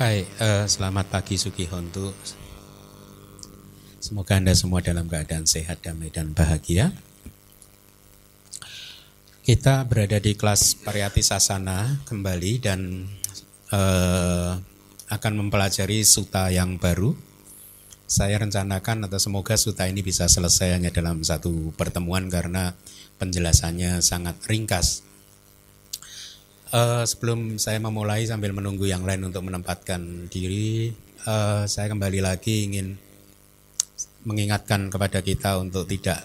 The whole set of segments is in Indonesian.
Baik, uh, selamat pagi Hontu. Semoga Anda semua dalam keadaan sehat, damai, dan bahagia. Kita berada di kelas Pariyati Sasana kembali dan uh, akan mempelajari suta yang baru. Saya rencanakan atau semoga suta ini bisa selesai hanya dalam satu pertemuan karena penjelasannya sangat ringkas. Uh, sebelum saya memulai sambil menunggu yang lain untuk menempatkan diri, uh, saya kembali lagi ingin mengingatkan kepada kita untuk tidak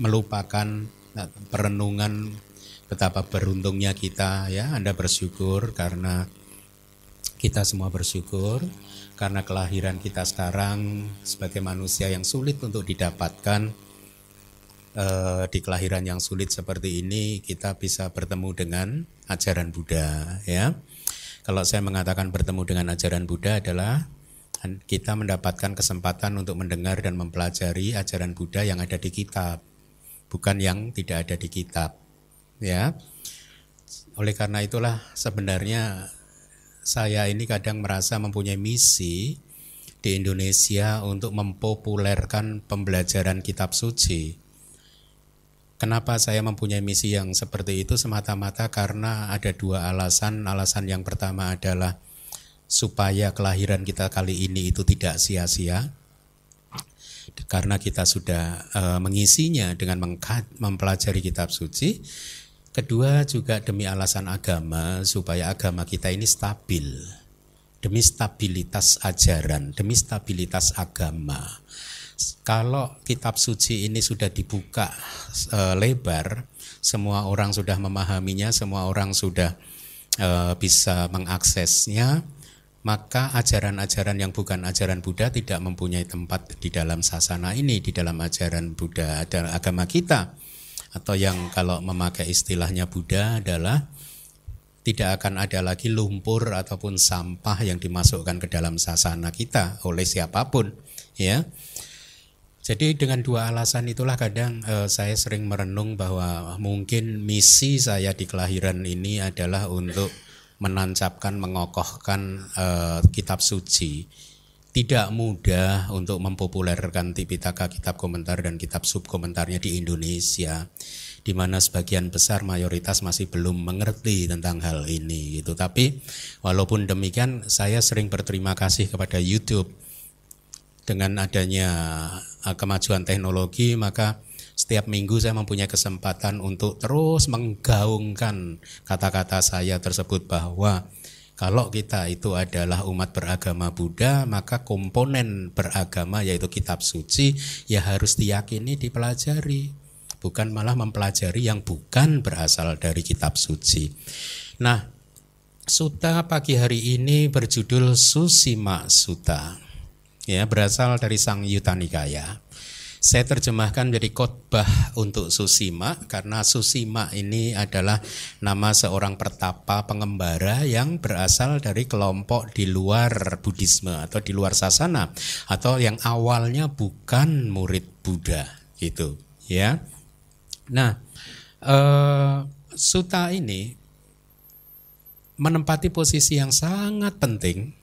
melupakan perenungan betapa beruntungnya kita ya. Anda bersyukur karena kita semua bersyukur karena kelahiran kita sekarang sebagai manusia yang sulit untuk didapatkan uh, di kelahiran yang sulit seperti ini kita bisa bertemu dengan ajaran Buddha ya. Kalau saya mengatakan bertemu dengan ajaran Buddha adalah kita mendapatkan kesempatan untuk mendengar dan mempelajari ajaran Buddha yang ada di kitab, bukan yang tidak ada di kitab. Ya. Oleh karena itulah sebenarnya saya ini kadang merasa mempunyai misi di Indonesia untuk mempopulerkan pembelajaran kitab suci Kenapa saya mempunyai misi yang seperti itu semata-mata karena ada dua alasan. Alasan yang pertama adalah supaya kelahiran kita kali ini itu tidak sia-sia. Karena kita sudah uh, mengisinya dengan mempelajari kitab suci. Kedua juga demi alasan agama supaya agama kita ini stabil. Demi stabilitas ajaran, demi stabilitas agama kalau kitab suci ini sudah dibuka e, lebar, semua orang sudah memahaminya, semua orang sudah e, bisa mengaksesnya, maka ajaran-ajaran yang bukan ajaran Buddha tidak mempunyai tempat di dalam sasana ini, di dalam ajaran Buddha adalah agama kita. Atau yang kalau memakai istilahnya Buddha adalah tidak akan ada lagi lumpur ataupun sampah yang dimasukkan ke dalam sasana kita oleh siapa pun, ya. Jadi dengan dua alasan itulah kadang uh, saya sering merenung bahwa mungkin misi saya di kelahiran ini adalah untuk menancapkan, mengokohkan uh, kitab suci. Tidak mudah untuk mempopulerkan Tipitaka, kitab komentar dan kitab subkomentarnya di Indonesia di mana sebagian besar mayoritas masih belum mengerti tentang hal ini gitu. Tapi walaupun demikian saya sering berterima kasih kepada YouTube dengan adanya uh, kemajuan teknologi maka setiap minggu saya mempunyai kesempatan untuk terus menggaungkan kata-kata saya tersebut bahwa kalau kita itu adalah umat beragama Buddha, maka komponen beragama yaitu kitab suci ya harus diyakini, dipelajari, bukan malah mempelajari yang bukan berasal dari kitab suci. Nah, suta pagi hari ini berjudul Susima Suta ya berasal dari Sang Yuta Nikaya. Saya terjemahkan menjadi khotbah untuk Susima karena Susima ini adalah nama seorang pertapa pengembara yang berasal dari kelompok di luar Buddhisme atau di luar sasana atau yang awalnya bukan murid Buddha gitu ya. Nah, eh, suta ini menempati posisi yang sangat penting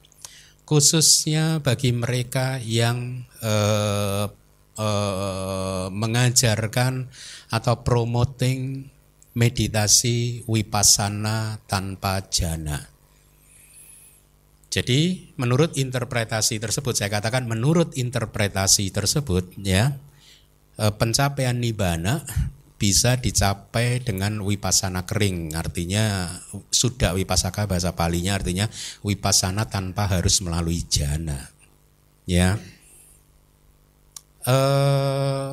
khususnya bagi mereka yang uh, uh, mengajarkan atau promoting meditasi wipasana tanpa jana. Jadi menurut interpretasi tersebut saya katakan menurut interpretasi tersebut ya eh, pencapaian nibana bisa dicapai dengan wipasana kering. Artinya sudah wipasaka bahasa palinya artinya wipasana tanpa harus melalui jana. Ya. Eh,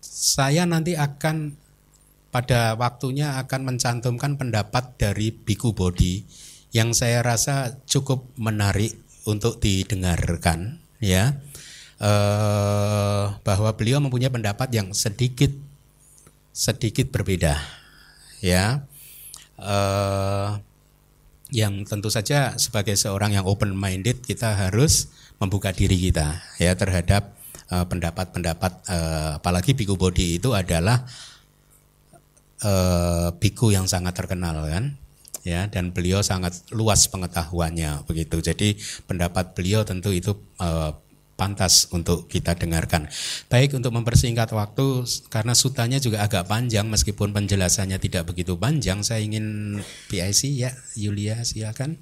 saya nanti akan pada waktunya akan mencantumkan pendapat dari Biku Bodi yang saya rasa cukup menarik untuk didengarkan ya eh, bahwa beliau mempunyai pendapat yang sedikit sedikit berbeda, ya. Eh, yang tentu saja sebagai seorang yang open minded kita harus membuka diri kita ya terhadap eh, pendapat-pendapat uh, apalagi biku body itu adalah uh, biku yang sangat terkenal kan ya dan beliau sangat luas pengetahuannya begitu. Jadi pendapat beliau tentu itu uh, pantas untuk kita dengarkan. Baik untuk mempersingkat waktu karena sutanya juga agak panjang meskipun penjelasannya tidak begitu panjang, saya ingin PIC ya Yulia silakan.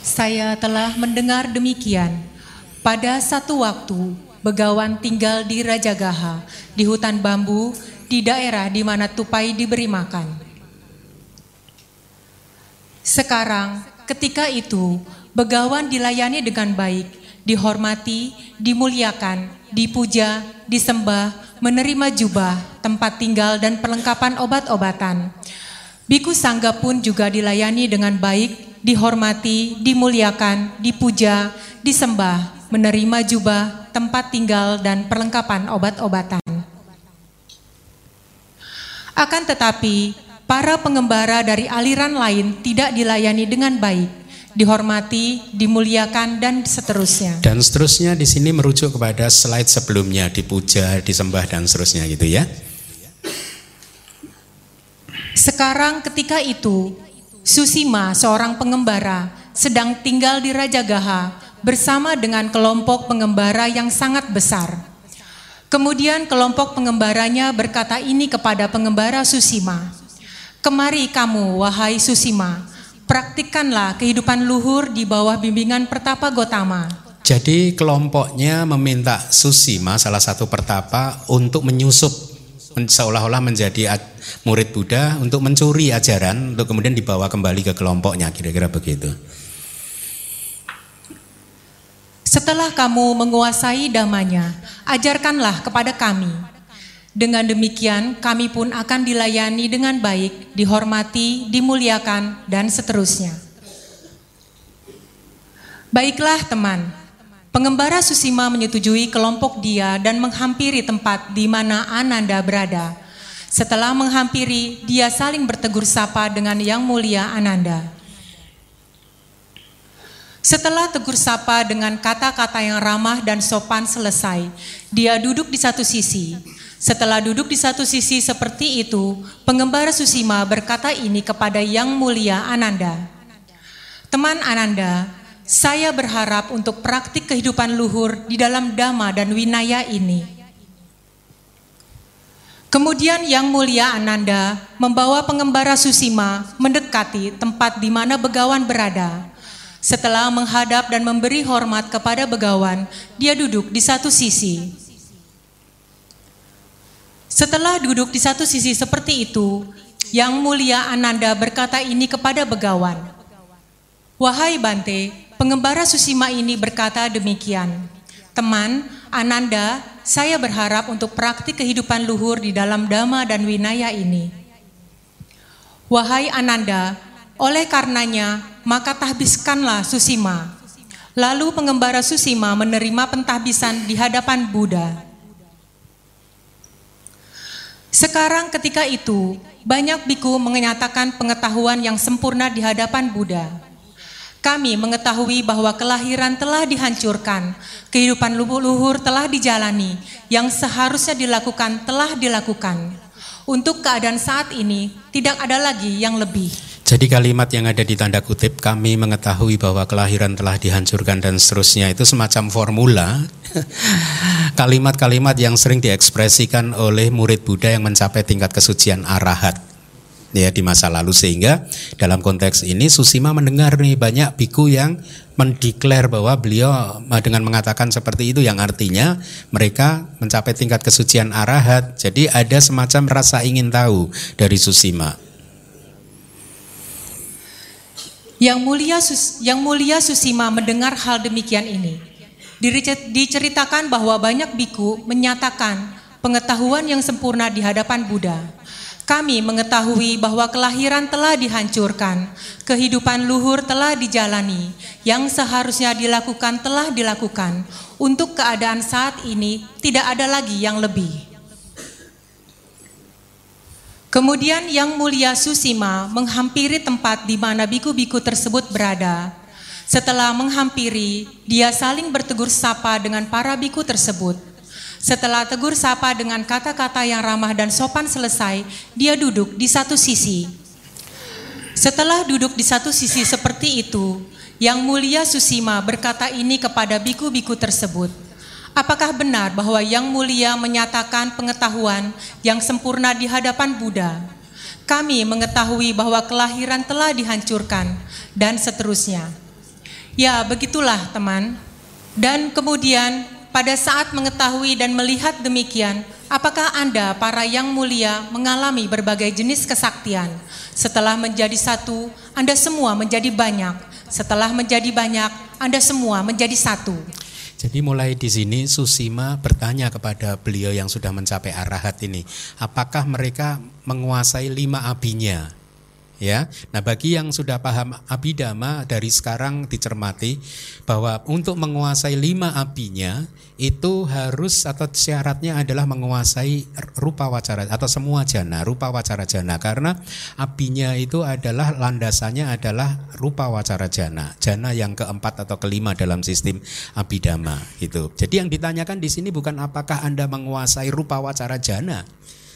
Saya telah mendengar demikian. Pada satu waktu, Begawan tinggal di Rajagaha, di hutan bambu, di daerah di mana tupai diberi makan. Sekarang, ketika itu, Begawan dilayani dengan baik, dihormati, dimuliakan, dipuja, disembah, menerima jubah, tempat tinggal dan perlengkapan obat-obatan. Biku Sangga pun juga dilayani dengan baik, dihormati, dimuliakan, dipuja, disembah, menerima jubah, tempat tinggal dan perlengkapan obat-obatan. Akan tetapi, para pengembara dari aliran lain tidak dilayani dengan baik dihormati, dimuliakan dan seterusnya. Dan seterusnya di sini merujuk kepada slide sebelumnya dipuja, disembah dan seterusnya gitu ya. Sekarang ketika itu Susima seorang pengembara sedang tinggal di Raja Gaha bersama dengan kelompok pengembara yang sangat besar. Kemudian kelompok pengembaranya berkata ini kepada pengembara Susima, Kemari kamu, wahai Susima, praktikkanlah kehidupan luhur di bawah bimbingan pertapa Gotama. Jadi kelompoknya meminta Susima salah satu pertapa untuk menyusup seolah-olah menjadi murid Buddha untuk mencuri ajaran untuk kemudian dibawa kembali ke kelompoknya kira-kira begitu. Setelah kamu menguasai damanya, ajarkanlah kepada kami dengan demikian, kami pun akan dilayani dengan baik, dihormati, dimuliakan, dan seterusnya. Baiklah, teman. Pengembara Susima menyetujui kelompok dia dan menghampiri tempat di mana Ananda berada. Setelah menghampiri, dia saling bertegur sapa dengan Yang Mulia Ananda. Setelah tegur sapa dengan kata-kata yang ramah dan sopan selesai, dia duduk di satu sisi. Setelah duduk di satu sisi seperti itu, pengembara Susima berkata ini kepada Yang Mulia Ananda. Teman Ananda, saya berharap untuk praktik kehidupan luhur di dalam Dhamma dan Winaya ini. Kemudian Yang Mulia Ananda membawa pengembara Susima mendekati tempat di mana begawan berada. Setelah menghadap dan memberi hormat kepada begawan, dia duduk di satu sisi. Setelah duduk di satu sisi seperti itu, Yang Mulia Ananda berkata ini kepada begawan. Wahai Bante, pengembara Susima ini berkata demikian. Teman, Ananda, saya berharap untuk praktik kehidupan luhur di dalam Dhamma dan Winaya ini. Wahai Ananda, oleh karenanya, maka tahbiskanlah Susima. Lalu pengembara Susima menerima pentahbisan di hadapan Buddha. Sekarang ketika itu, banyak biku menyatakan pengetahuan yang sempurna di hadapan Buddha. Kami mengetahui bahwa kelahiran telah dihancurkan, kehidupan luhur telah dijalani, yang seharusnya dilakukan telah dilakukan. Untuk keadaan saat ini, tidak ada lagi yang lebih. Jadi kalimat yang ada di tanda kutip kami mengetahui bahwa kelahiran telah dihancurkan dan seterusnya itu semacam formula. Kalimat-kalimat yang sering diekspresikan oleh murid Buddha yang mencapai tingkat kesucian arahat ya di masa lalu. Sehingga dalam konteks ini Susima mendengar nih banyak biku yang mendeklar bahwa beliau dengan mengatakan seperti itu yang artinya mereka mencapai tingkat kesucian arahat. Jadi ada semacam rasa ingin tahu dari Susima Yang mulia yang mulia Susima mendengar hal demikian ini. Diceritakan bahwa banyak biku menyatakan pengetahuan yang sempurna di hadapan Buddha. Kami mengetahui bahwa kelahiran telah dihancurkan, kehidupan luhur telah dijalani, yang seharusnya dilakukan telah dilakukan. Untuk keadaan saat ini, tidak ada lagi yang lebih. Kemudian Yang Mulia Susima menghampiri tempat di mana biku-biku tersebut berada. Setelah menghampiri, dia saling bertegur sapa dengan para biku tersebut. Setelah tegur sapa dengan kata-kata yang ramah dan sopan selesai, dia duduk di satu sisi. Setelah duduk di satu sisi seperti itu, yang mulia Susima berkata ini kepada biku-biku tersebut. Apakah benar bahwa yang mulia menyatakan pengetahuan yang sempurna di hadapan Buddha? Kami mengetahui bahwa kelahiran telah dihancurkan dan seterusnya. Ya, begitulah teman. Dan kemudian pada saat mengetahui dan melihat demikian, apakah Anda para yang mulia mengalami berbagai jenis kesaktian? Setelah menjadi satu, Anda semua menjadi banyak setelah menjadi banyak, Anda semua menjadi satu. Jadi mulai di sini Susima bertanya kepada beliau yang sudah mencapai arahat ini, apakah mereka menguasai lima abinya? Ya. Nah, bagi yang sudah paham abidama dari sekarang dicermati bahwa untuk menguasai lima apinya itu harus atau syaratnya adalah menguasai rupa wacara atau semua jana, rupa wacara jana karena apinya itu adalah landasannya adalah rupa wacara jana, jana yang keempat atau kelima dalam sistem abidama gitu. Jadi yang ditanyakan di sini bukan apakah Anda menguasai rupa wacara jana,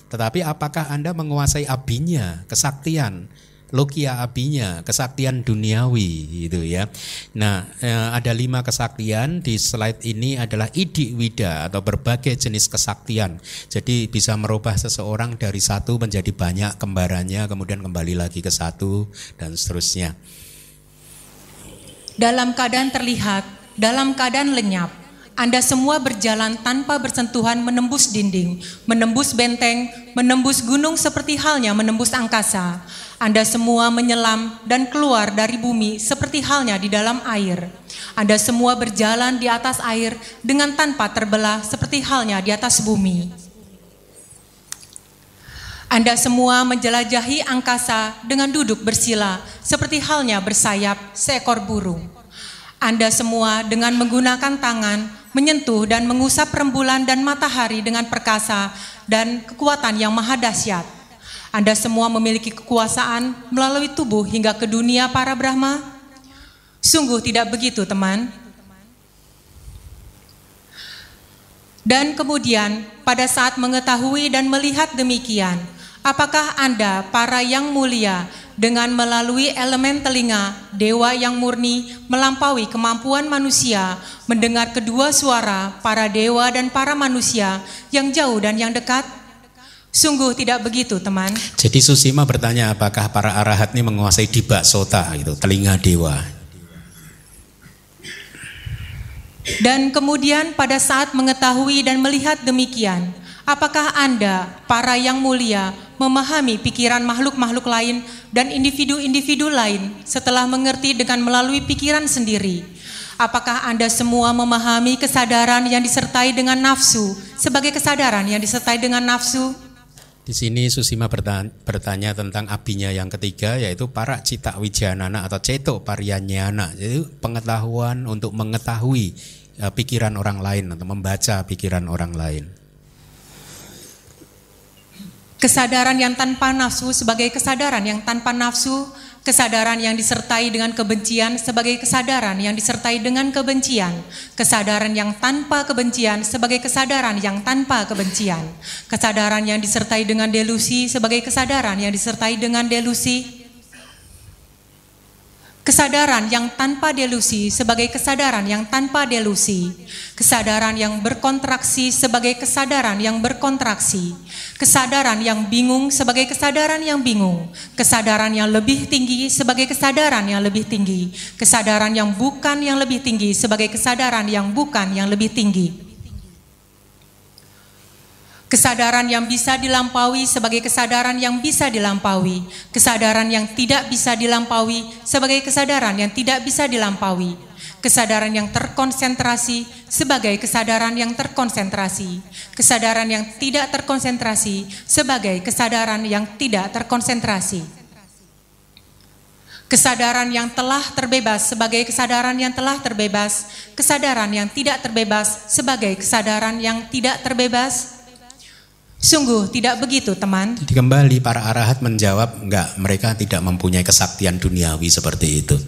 tetapi apakah Anda menguasai abinya, kesaktian, lokia apinya, kesaktian duniawi gitu ya. Nah, eh, ada lima kesaktian di slide ini adalah idi wida atau berbagai jenis kesaktian. Jadi bisa merubah seseorang dari satu menjadi banyak kembarannya, kemudian kembali lagi ke satu dan seterusnya. Dalam keadaan terlihat, dalam keadaan lenyap, anda semua berjalan tanpa bersentuhan menembus dinding, menembus benteng, menembus gunung seperti halnya menembus angkasa. Anda semua menyelam dan keluar dari bumi seperti halnya di dalam air. Anda semua berjalan di atas air dengan tanpa terbelah seperti halnya di atas bumi. Anda semua menjelajahi angkasa dengan duduk bersila seperti halnya bersayap seekor burung. Anda semua dengan menggunakan tangan menyentuh dan mengusap rembulan dan matahari dengan perkasa dan kekuatan yang maha dahsyat. Anda semua memiliki kekuasaan melalui tubuh hingga ke dunia para Brahma? Sungguh tidak begitu, teman. Dan kemudian, pada saat mengetahui dan melihat demikian, apakah Anda, para yang mulia, dengan melalui elemen telinga, dewa yang murni melampaui kemampuan manusia mendengar kedua suara para dewa dan para manusia yang jauh dan yang dekat? Sungguh tidak begitu, teman. Jadi Susima bertanya apakah para arahat ini menguasai dibak sota itu, telinga dewa. Dan kemudian pada saat mengetahui dan melihat demikian, Apakah Anda, para yang mulia, memahami pikiran makhluk-makhluk lain dan individu-individu lain setelah mengerti dengan melalui pikiran sendiri? Apakah Anda semua memahami kesadaran yang disertai dengan nafsu sebagai kesadaran yang disertai dengan nafsu? Di sini Susima bertanya, tentang abinya yang ketiga yaitu para cita wijanana atau ceto parianyana, jadi pengetahuan untuk mengetahui eh, pikiran orang lain atau membaca pikiran orang lain. Kesadaran yang tanpa nafsu sebagai kesadaran yang tanpa nafsu, kesadaran yang disertai dengan kebencian sebagai kesadaran yang disertai dengan kebencian, kesadaran yang tanpa kebencian sebagai kesadaran yang tanpa kebencian, kesadaran yang disertai dengan delusi sebagai kesadaran yang disertai dengan delusi, Kesadaran yang tanpa delusi sebagai kesadaran yang tanpa delusi. Kesadaran yang berkontraksi sebagai kesadaran yang berkontraksi. Kesadaran yang bingung sebagai kesadaran yang bingung. Kesadaran yang lebih tinggi sebagai kesadaran yang lebih tinggi. Kesadaran yang bukan yang lebih tinggi sebagai kesadaran yang bukan yang lebih tinggi. Kesadaran yang bisa dilampaui sebagai kesadaran yang bisa dilampaui. Kesadaran yang tidak bisa dilampaui sebagai kesadaran yang tidak bisa dilampaui. Kesadaran yang terkonsentrasi sebagai kesadaran yang terkonsentrasi. Kesadaran yang tidak terkonsentrasi sebagai kesadaran yang tidak terkonsentrasi. Kesadaran yang telah terbebas sebagai kesadaran yang telah terbebas, kesadaran yang tidak terbebas sebagai kesadaran yang tidak terbebas, Sungguh tidak begitu teman. Jadi kembali para arahat menjawab enggak mereka tidak mempunyai kesaktian duniawi seperti itu.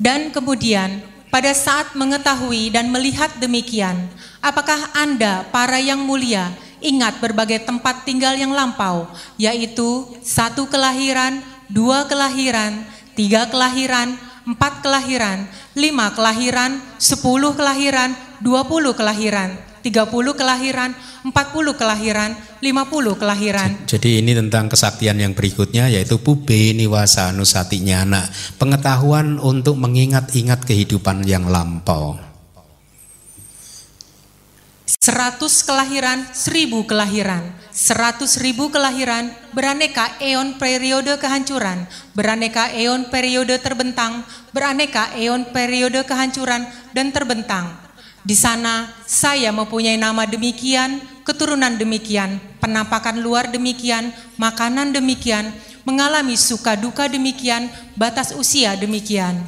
Dan kemudian pada saat mengetahui dan melihat demikian, apakah Anda para yang mulia ingat berbagai tempat tinggal yang lampau, yaitu satu kelahiran, dua kelahiran, tiga kelahiran, empat kelahiran, lima kelahiran, sepuluh kelahiran, dua puluh kelahiran, tiga puluh kelahiran, empat puluh kelahiran, lima puluh kelahiran. Jadi ini tentang kesaktian yang berikutnya yaitu pube niwasa anak. Pengetahuan untuk mengingat-ingat kehidupan yang lampau. Seratus kelahiran, seribu kelahiran, seratus ribu kelahiran, beraneka eon periode kehancuran, beraneka eon periode terbentang, beraneka eon periode kehancuran dan terbentang. Di sana saya mempunyai nama demikian, keturunan demikian, penampakan luar demikian, makanan demikian, mengalami suka duka demikian, batas usia demikian.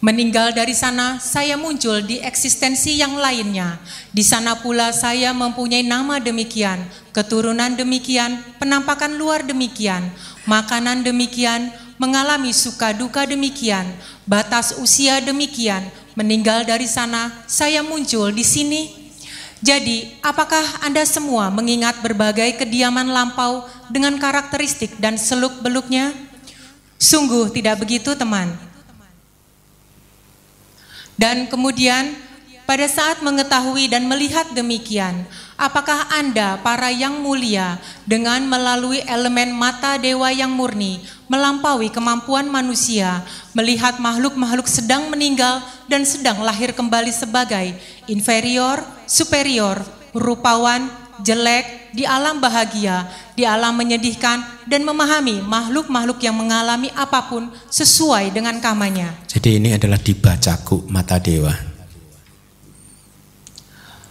Meninggal dari sana, saya muncul di eksistensi yang lainnya. Di sana pula saya mempunyai nama demikian, keturunan demikian, penampakan luar demikian, makanan demikian, mengalami suka duka demikian, batas usia demikian. Meninggal dari sana, saya muncul di sini. Jadi, apakah Anda semua mengingat berbagai kediaman lampau dengan karakteristik dan seluk-beluknya? Sungguh tidak begitu, teman. Dan kemudian pada saat mengetahui dan melihat demikian, apakah Anda para yang mulia dengan melalui elemen mata dewa yang murni melampaui kemampuan manusia melihat makhluk-makhluk sedang meninggal dan sedang lahir kembali sebagai inferior, superior, rupawan, jelek, di alam bahagia, di alam menyedihkan, dan memahami makhluk-makhluk yang mengalami apa pun sesuai dengan kamanya. Jadi ini adalah dibacaku mata dewa.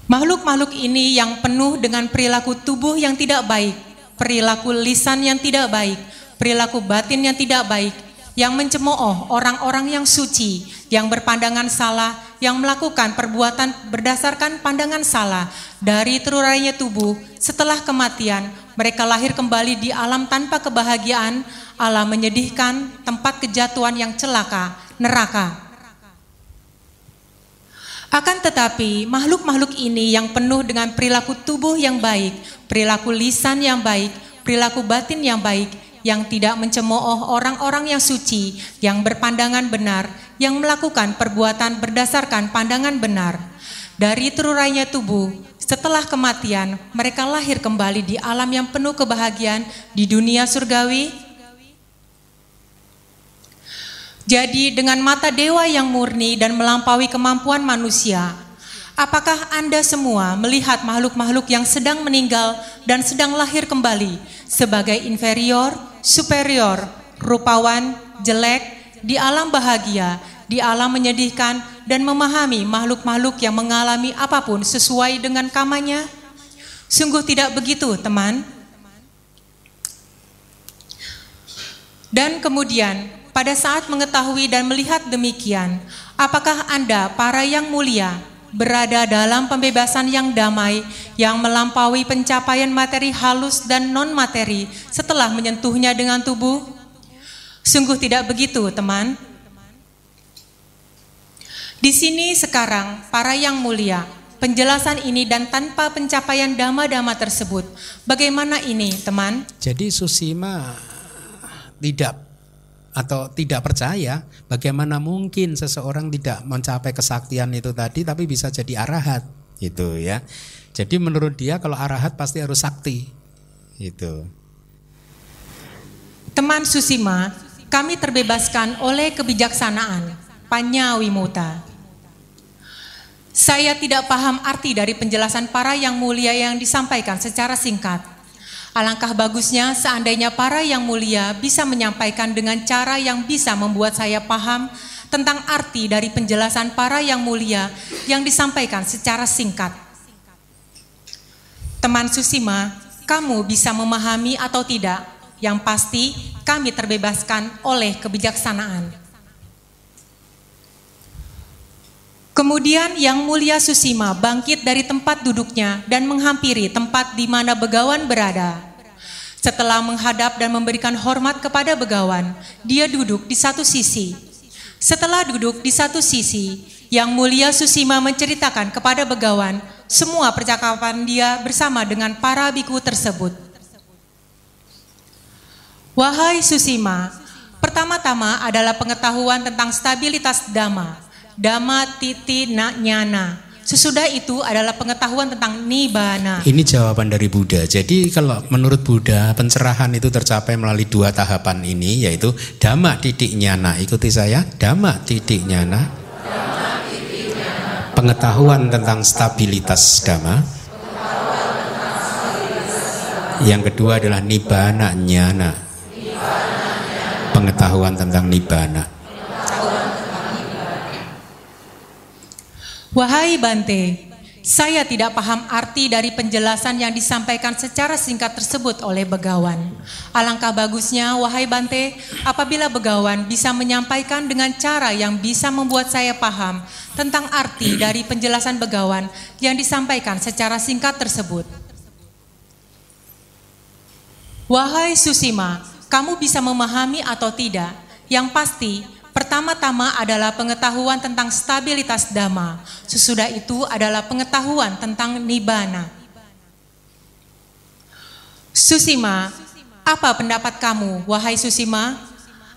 Makhluk-makhluk ini yang penuh dengan perilaku tubuh yang tidak baik, perilaku lisan yang tidak baik, perilaku batin yang tidak baik, yang mencemooh orang-orang yang suci, yang berpandangan salah, yang melakukan perbuatan berdasarkan pandangan salah dari terurainya tubuh setelah kematian, mereka lahir kembali di alam tanpa kebahagiaan, alam menyedihkan, tempat kejatuhan yang celaka, neraka. Akan tetapi, makhluk-makhluk ini yang penuh dengan perilaku tubuh yang baik, perilaku lisan yang baik, perilaku batin yang baik, yang tidak mencemooh orang-orang yang suci, yang berpandangan benar, yang melakukan perbuatan berdasarkan pandangan benar. Dari terurainya tubuh, setelah kematian, mereka lahir kembali di alam yang penuh kebahagiaan di dunia surgawi. Jadi dengan mata dewa yang murni dan melampaui kemampuan manusia, apakah Anda semua melihat makhluk-makhluk yang sedang meninggal dan sedang lahir kembali sebagai inferior, superior, rupawan, jelek, di alam bahagia, di alam menyedihkan, dan memahami makhluk-makhluk yang mengalami apa pun sesuai dengan kamanya? Sungguh tidak begitu, teman. Dan kemudian, pada saat mengetahui dan melihat demikian, apakah Anda, para yang mulia, berada dalam pembebasan yang damai, yang melampaui pencapaian materi halus dan non-materi setelah menyentuhnya dengan tubuh? Sungguh tidak begitu, teman. Di sini sekarang, para yang mulia, penjelasan ini dan tanpa pencapaian dama-dama tersebut, bagaimana ini, teman? Jadi Susima tidak atau tidak percaya bagaimana mungkin seseorang tidak mencapai kesaktian itu tadi tapi bisa jadi arahat itu ya. Jadi menurut dia kalau arahat pasti harus sakti. Itu. Teman Susima, kami terbebaskan oleh kebijaksanaan Panyawi Muta. Saya tidak paham arti dari penjelasan para yang mulia yang disampaikan secara singkat. Alangkah bagusnya seandainya para yang mulia bisa menyampaikan dengan cara yang bisa membuat saya paham tentang arti dari penjelasan para yang mulia yang disampaikan secara singkat. Teman Susima, kamu bisa memahami atau tidak? Yang pasti, kami terbebaskan oleh kebijaksanaan. Kemudian Yang Mulia Susima bangkit dari tempat duduknya dan menghampiri tempat di mana Begawan berada. Setelah menghadap dan memberikan hormat kepada Begawan, dia duduk di satu sisi. Setelah duduk di satu sisi, Yang Mulia Susima menceritakan kepada Begawan semua percakapan dia bersama dengan para biku tersebut. Wahai Susima, pertama-tama adalah pengetahuan tentang stabilitas dhamma, dhamma titi na. Sesudah itu adalah pengetahuan tentang nibbana. Ini jawaban dari Buddha. Jadi kalau menurut Buddha pencerahan itu tercapai melalui dua tahapan ini yaitu dhamma titik nyana. Ikuti saya, dhamma titik nyana. Pengetahuan tentang stabilitas dhamma. Yang kedua adalah nibbana nyana. Pengetahuan tentang nibbana. Wahai Bante, saya tidak paham arti dari penjelasan yang disampaikan secara singkat tersebut oleh Begawan. Alangkah bagusnya, wahai Bante, apabila Begawan bisa menyampaikan dengan cara yang bisa membuat saya paham tentang arti dari penjelasan Begawan yang disampaikan secara singkat tersebut. Wahai Susima, kamu bisa memahami atau tidak? Yang pasti, Pertama-tama adalah pengetahuan tentang stabilitas dhamma. Sesudah itu adalah pengetahuan tentang nibbana. Susima, apa pendapat kamu, wahai Susima?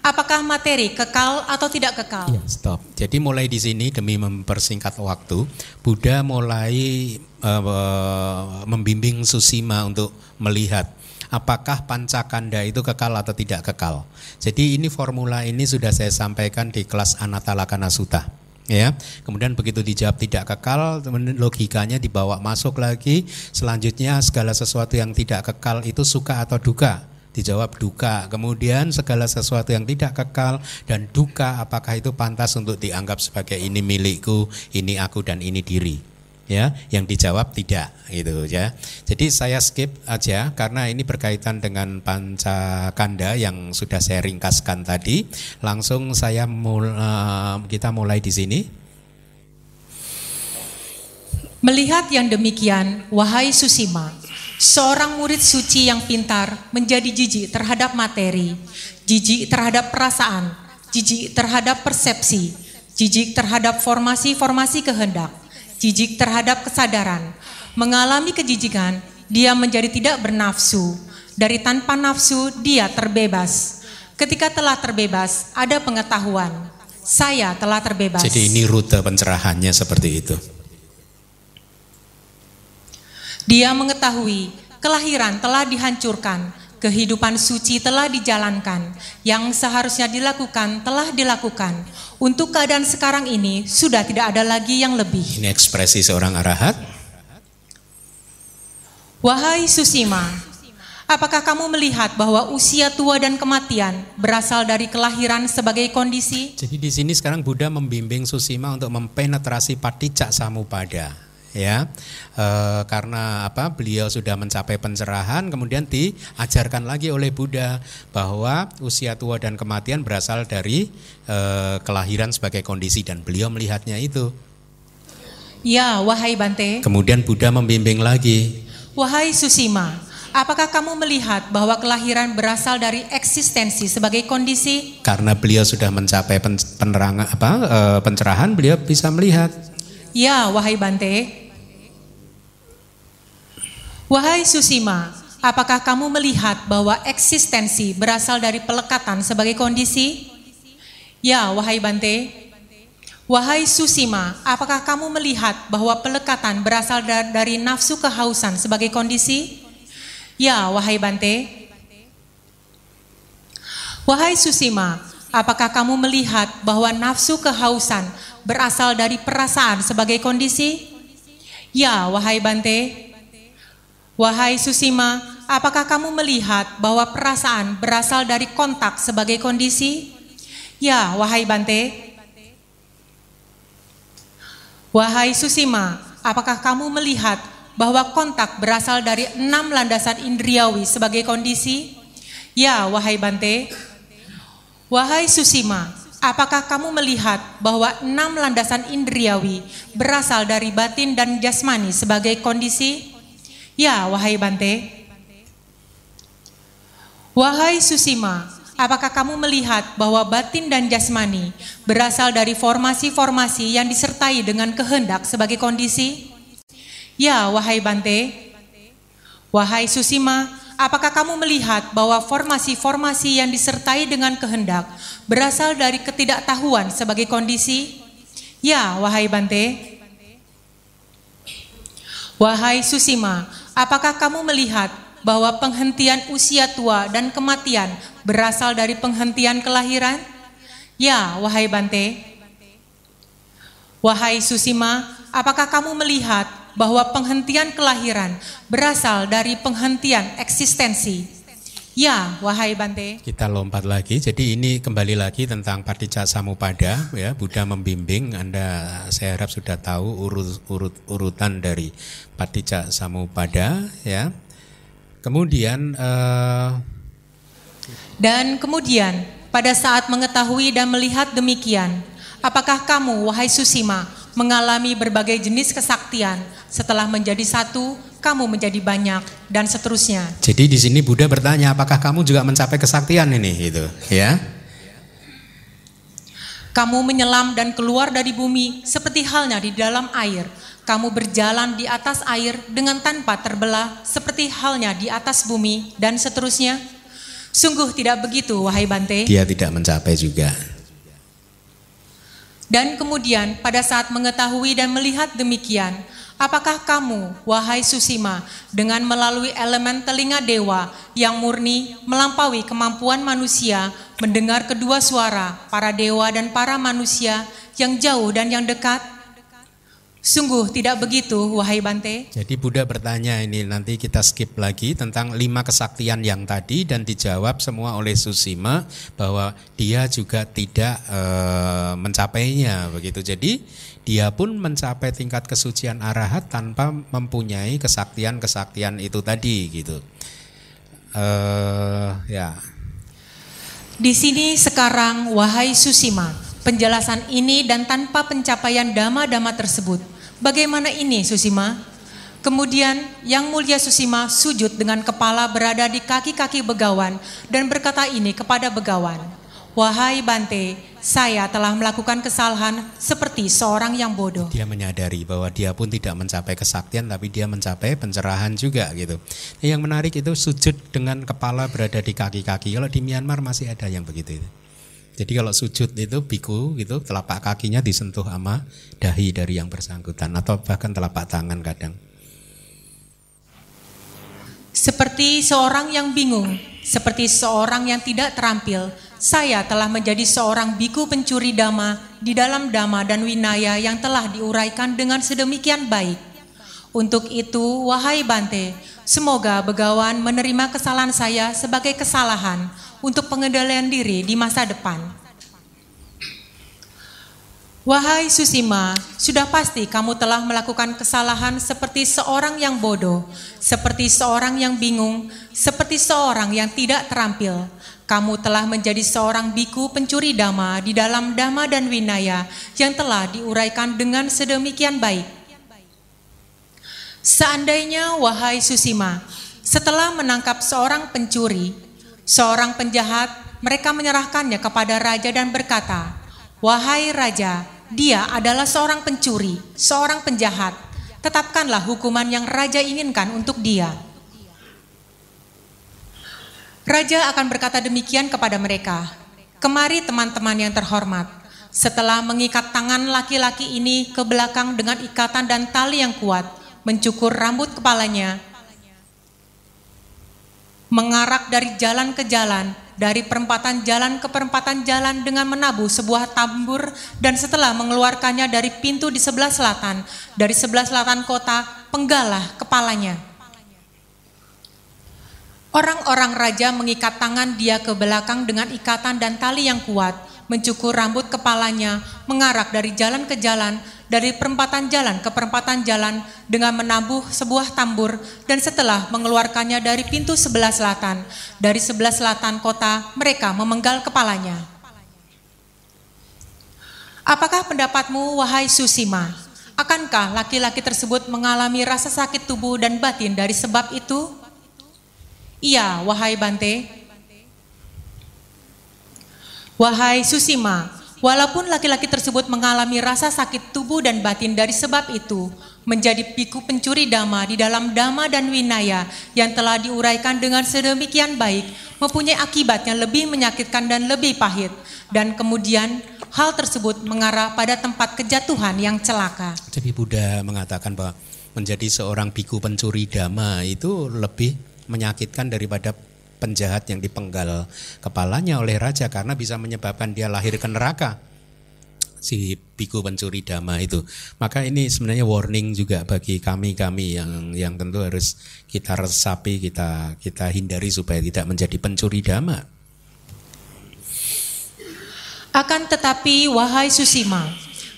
Apakah materi kekal atau tidak kekal? Ya, stop. Jadi mulai di sini demi mempersingkat waktu, Buddha mulai uh, membimbing Susima untuk melihat apakah pancakanda itu kekal atau tidak kekal. Jadi ini formula ini sudah saya sampaikan di kelas Anatalakana Sutta. Ya, kemudian begitu dijawab tidak kekal, logikanya dibawa masuk lagi. Selanjutnya segala sesuatu yang tidak kekal itu suka atau duka dijawab duka. Kemudian segala sesuatu yang tidak kekal dan duka apakah itu pantas untuk dianggap sebagai ini milikku, ini aku dan ini diri ya yang dijawab tidak gitu ya. Jadi saya skip aja karena ini berkaitan dengan pancakanda yang sudah saya ringkaskan tadi. Langsung saya uh, kita mulai di sini. Melihat yang demikian wahai Susima seorang murid suci yang pintar menjadi jijik terhadap materi jijik terhadap perasaan jijik terhadap persepsi jijik terhadap formasi-formasi kehendak jijik terhadap kesadaran. Mengalami kejijikan, dia menjadi tidak bernafsu. Dari tanpa nafsu, dia terbebas. Ketika telah terbebas, ada pengetahuan. Saya telah terbebas. Jadi ini rute pencerahannya seperti itu. Dia mengetahui kelahiran telah dihancurkan, Kehidupan suci telah dijalankan, yang seharusnya dilakukan telah dilakukan. Untuk keadaan sekarang ini sudah tidak ada lagi yang lebih. Ini ekspresi seorang arahat. Wahai Susima, apakah kamu melihat bahwa usia tua dan kematian berasal dari kelahiran sebagai kondisi? Jadi di sini sekarang Buddha membimbing Susima untuk mempenetrasi paticak samupada ya. E, karena apa beliau sudah mencapai pencerahan kemudian diajarkan lagi oleh Buddha bahwa usia tua dan kematian berasal dari e, kelahiran sebagai kondisi dan beliau melihatnya itu. Ya wahai Bante. Kemudian Buddha membimbing lagi. Wahai Susima Apakah kamu melihat bahwa kelahiran berasal dari eksistensi sebagai kondisi? Karena beliau sudah mencapai penerangan apa e, pencerahan, beliau bisa melihat Ya, wahai Bante. Wahai Susima, apakah kamu melihat bahwa eksistensi berasal dari pelekatan sebagai kondisi? Ya, wahai Bante. Wahai Susima, apakah kamu melihat bahwa pelekatan berasal dari nafsu kehausan sebagai kondisi? Ya, wahai Bante. Wahai Susima, apakah kamu melihat bahwa nafsu kehausan berasal dari perasaan sebagai kondisi? Ya, wahai Bante. Wahai Susima, apakah kamu melihat bahwa perasaan berasal dari kontak sebagai kondisi? Ya, wahai Bante. Wahai Susima, apakah kamu melihat bahwa kontak berasal dari enam landasan indriawi sebagai kondisi? Ya, wahai Bante. Wahai Susima, Apakah kamu melihat bahwa enam landasan indriawi berasal dari batin dan jasmani sebagai kondisi? Ya, wahai Bante. Wahai Susima, apakah kamu melihat bahwa batin dan jasmani berasal dari formasi-formasi yang disertai dengan kehendak sebagai kondisi? Ya, wahai Bante. Wahai Susima, apakah kamu melihat bahwa formasi-formasi yang disertai dengan kehendak berasal dari ketidaktahuan sebagai kondisi? Ya, wahai Bante. Wahai Susima, apakah kamu melihat bahwa penghentian usia tua dan kematian berasal dari penghentian kelahiran? Ya, wahai Bante. Wahai Susima, apakah kamu melihat bahwa penghentian kelahiran berasal dari penghentian eksistensi? Ya, wahai Bante. Kita lompat lagi. Jadi ini kembali lagi tentang Padicca Samupada ya. Buddha membimbing Anda saya harap sudah tahu urut urut urutan dari Padicca Samupada ya. Kemudian uh, dan kemudian pada saat mengetahui dan melihat demikian, Apakah kamu, wahai Susima, mengalami berbagai jenis kesaktian setelah menjadi satu, kamu menjadi banyak dan seterusnya. Jadi di sini Buddha bertanya, apakah kamu juga mencapai kesaktian ini gitu, ya? Kamu menyelam dan keluar dari bumi seperti halnya di dalam air. Kamu berjalan di atas air dengan tanpa terbelah seperti halnya di atas bumi dan seterusnya. Sungguh tidak begitu, wahai Bante. Dia tidak mencapai juga. Dan kemudian pada saat mengetahui dan melihat demikian, apakah kamu, wahai Susima, dengan melalui elemen telinga dewa yang murni melampaui kemampuan manusia mendengar kedua suara para dewa dan para manusia yang jauh dan yang dekat? Sungguh tidak begitu, wahai Bante. Jadi Buddha bertanya ini nanti kita skip lagi tentang lima kesaktian yang tadi dan dijawab semua oleh Susima bahwa dia juga tidak e, mencapainya begitu. Jadi dia pun mencapai tingkat kesucian arahat tanpa mempunyai kesaktian-kesaktian itu tadi gitu. E, ya. Di sini sekarang wahai Susima, penjelasan ini dan tanpa pencapaian dama-dama tersebut Bagaimana ini Susima? Kemudian yang mulia Susima sujud dengan kepala berada di kaki-kaki begawan dan berkata ini kepada begawan, Wahai Bante, saya telah melakukan kesalahan seperti seorang yang bodoh. Dia menyadari bahwa dia pun tidak mencapai kesaktian tapi dia mencapai pencerahan juga gitu. Yang menarik itu sujud dengan kepala berada di kaki-kaki. Kalau di Myanmar masih ada yang begitu itu. Jadi kalau sujud itu biku gitu telapak kakinya disentuh sama dahi dari yang bersangkutan atau bahkan telapak tangan kadang. Seperti seorang yang bingung, seperti seorang yang tidak terampil, saya telah menjadi seorang biku pencuri dama di dalam dama dan winaya yang telah diuraikan dengan sedemikian baik. Untuk itu, wahai Bante, semoga begawan menerima kesalahan saya sebagai kesalahan untuk pengendalian diri di masa depan. Wahai Susima, sudah pasti kamu telah melakukan kesalahan seperti seorang yang bodoh, seperti seorang yang bingung, seperti seorang yang tidak terampil. Kamu telah menjadi seorang biku pencuri dama di dalam dama dan winaya yang telah diuraikan dengan sedemikian baik. Seandainya, wahai Susima, setelah menangkap seorang pencuri, Seorang penjahat, mereka menyerahkannya kepada raja dan berkata, "Wahai raja, dia adalah seorang pencuri, seorang penjahat. Tetapkanlah hukuman yang raja inginkan untuk dia." Raja akan berkata demikian kepada mereka, "Kemari teman-teman yang terhormat, setelah mengikat tangan laki-laki ini ke belakang dengan ikatan dan tali yang kuat, mencukur rambut kepalanya, mengarak dari jalan ke jalan, dari perempatan jalan ke perempatan jalan dengan menabuh sebuah tambur dan setelah mengeluarkannya dari pintu di sebelah selatan, dari sebelah selatan kota, penggalah kepalanya. Orang-orang raja mengikat tangan dia ke belakang dengan ikatan dan tali yang kuat, mencukur rambut kepalanya, mengarak dari jalan ke jalan, dari perempatan jalan ke perempatan jalan dengan menabuh sebuah tambur dan setelah mengeluarkannya dari pintu sebelah selatan, dari sebelah selatan kota mereka memenggal kepalanya. Apakah pendapatmu wahai Susima? Akankah laki-laki tersebut mengalami rasa sakit tubuh dan batin dari sebab itu? Iya, wahai Bante. Wahai Susima, Walaupun laki-laki tersebut mengalami rasa sakit tubuh dan batin dari sebab itu, menjadi biku pencuri dama di dalam dama dan winaya yang telah diuraikan dengan sedemikian baik, mempunyai akibat yang lebih menyakitkan dan lebih pahit. Dan kemudian hal tersebut mengarah pada tempat kejatuhan yang celaka. Jadi Buddha mengatakan bahwa menjadi seorang biku pencuri dama itu lebih menyakitkan daripada penjahat yang dipenggal kepalanya oleh raja karena bisa menyebabkan dia lahir ke neraka si biku pencuri dama itu. Maka ini sebenarnya warning juga bagi kami-kami yang yang tentu harus kita resapi, kita kita hindari supaya tidak menjadi pencuri dama. Akan tetapi wahai Susima,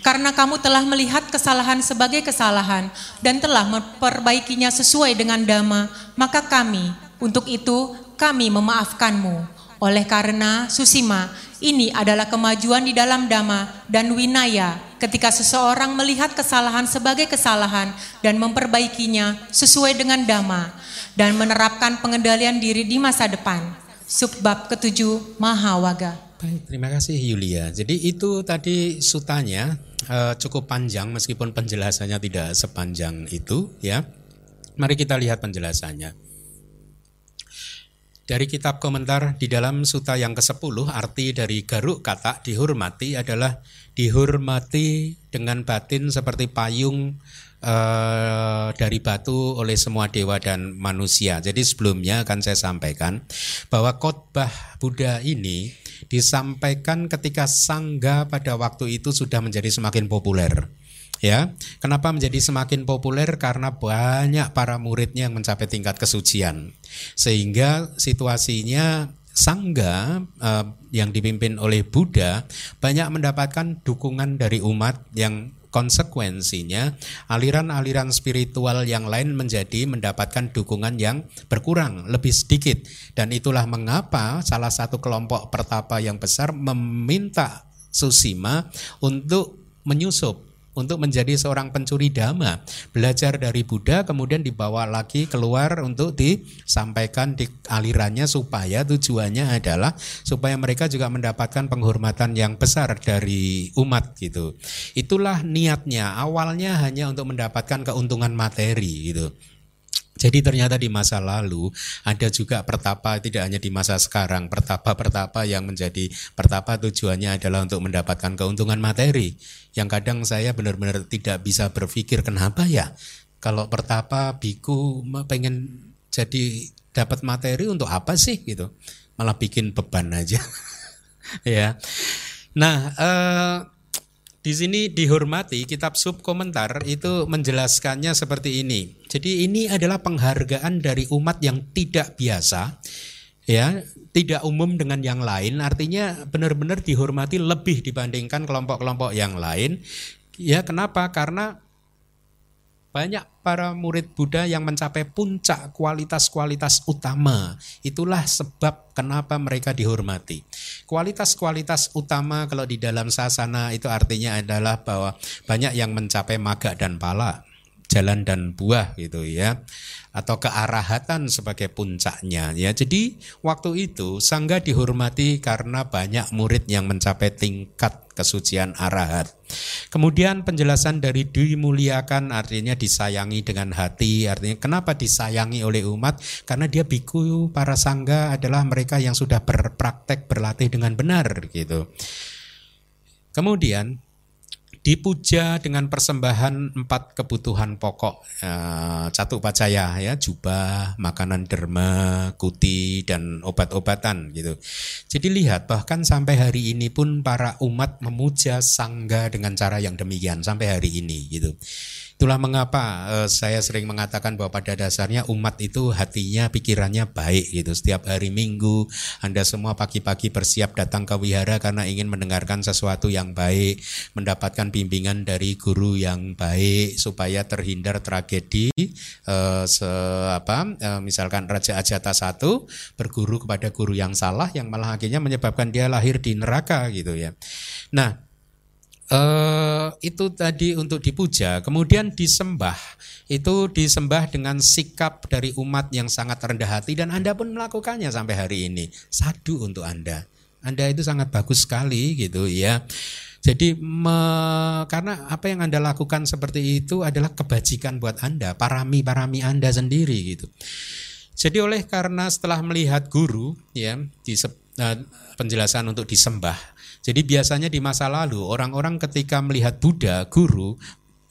karena kamu telah melihat kesalahan sebagai kesalahan dan telah memperbaikinya sesuai dengan dama, maka kami untuk itu kami memaafkanmu. Oleh karena Susima, ini adalah kemajuan di dalam dhamma dan winaya ketika seseorang melihat kesalahan sebagai kesalahan dan memperbaikinya sesuai dengan dhamma dan menerapkan pengendalian diri di masa depan. Subbab ketujuh Mahawaga. Baik, terima kasih Yulia. Jadi itu tadi sutanya uh, cukup panjang meskipun penjelasannya tidak sepanjang itu ya. Mari kita lihat penjelasannya. Dari kitab komentar di dalam suta yang ke-10 arti dari garuk kata dihormati adalah dihormati dengan batin seperti payung eh, dari batu oleh semua dewa dan manusia. Jadi sebelumnya akan saya sampaikan bahwa khotbah Buddha ini disampaikan ketika sangga pada waktu itu sudah menjadi semakin populer ya. Kenapa menjadi semakin populer? Karena banyak para muridnya yang mencapai tingkat kesucian. Sehingga situasinya sangga eh, yang dipimpin oleh Buddha banyak mendapatkan dukungan dari umat yang konsekuensinya aliran-aliran spiritual yang lain menjadi mendapatkan dukungan yang berkurang lebih sedikit dan itulah mengapa salah satu kelompok pertapa yang besar meminta Susima untuk menyusup untuk menjadi seorang pencuri dhamma, belajar dari Buddha kemudian dibawa lagi keluar untuk disampaikan di alirannya supaya tujuannya adalah supaya mereka juga mendapatkan penghormatan yang besar dari umat gitu. Itulah niatnya. Awalnya hanya untuk mendapatkan keuntungan materi gitu. Jadi ternyata di masa lalu ada juga pertapa tidak hanya di masa sekarang, pertapa-pertapa yang menjadi pertapa tujuannya adalah untuk mendapatkan keuntungan materi. Yang kadang saya benar-benar tidak bisa berpikir kenapa ya kalau pertapa biku pengen jadi dapat materi untuk apa sih gitu. Malah bikin beban aja. ya. Nah, eh, di sini dihormati kitab sub komentar itu menjelaskannya seperti ini. Jadi ini adalah penghargaan dari umat yang tidak biasa ya, tidak umum dengan yang lain, artinya benar-benar dihormati lebih dibandingkan kelompok-kelompok yang lain. Ya, kenapa? Karena banyak para murid Buddha yang mencapai puncak kualitas-kualitas utama. Itulah sebab kenapa mereka dihormati. Kualitas-kualitas utama kalau di dalam sasana itu artinya adalah bahwa banyak yang mencapai maga dan pala jalan dan buah gitu ya atau kearahatan sebagai puncaknya ya. Jadi waktu itu sangga dihormati karena banyak murid yang mencapai tingkat kesucian arahat. Kemudian penjelasan dari dimuliakan artinya disayangi dengan hati artinya kenapa disayangi oleh umat? Karena dia biku para sangga adalah mereka yang sudah berpraktek berlatih dengan benar gitu. Kemudian dipuja dengan persembahan empat kebutuhan pokok. Uh, catu pacaya ya jubah makanan derma kuti dan obat-obatan gitu. Jadi lihat bahkan sampai hari ini pun para umat memuja sangga dengan cara yang demikian sampai hari ini gitu Itulah mengapa uh, saya sering mengatakan bahwa pada dasarnya umat itu hatinya, pikirannya baik gitu. Setiap hari Minggu Anda semua pagi-pagi bersiap datang ke wihara karena ingin mendengarkan sesuatu yang baik, mendapatkan bimbingan dari guru yang baik supaya terhindar tragedi uh, se apa uh, misalkan Raja Ajata satu berguru kepada guru yang salah yang malah akhirnya menyebabkan dia lahir di neraka gitu ya. Nah, Uh, itu tadi untuk dipuja, kemudian disembah. Itu disembah dengan sikap dari umat yang sangat rendah hati dan Anda pun melakukannya sampai hari ini. Sadu untuk Anda. Anda itu sangat bagus sekali gitu ya. Jadi me, karena apa yang Anda lakukan seperti itu adalah kebajikan buat Anda, parami-parami Anda sendiri gitu. Jadi oleh karena setelah melihat guru ya di uh, penjelasan untuk disembah. Jadi biasanya di masa lalu orang-orang ketika melihat Buddha, guru,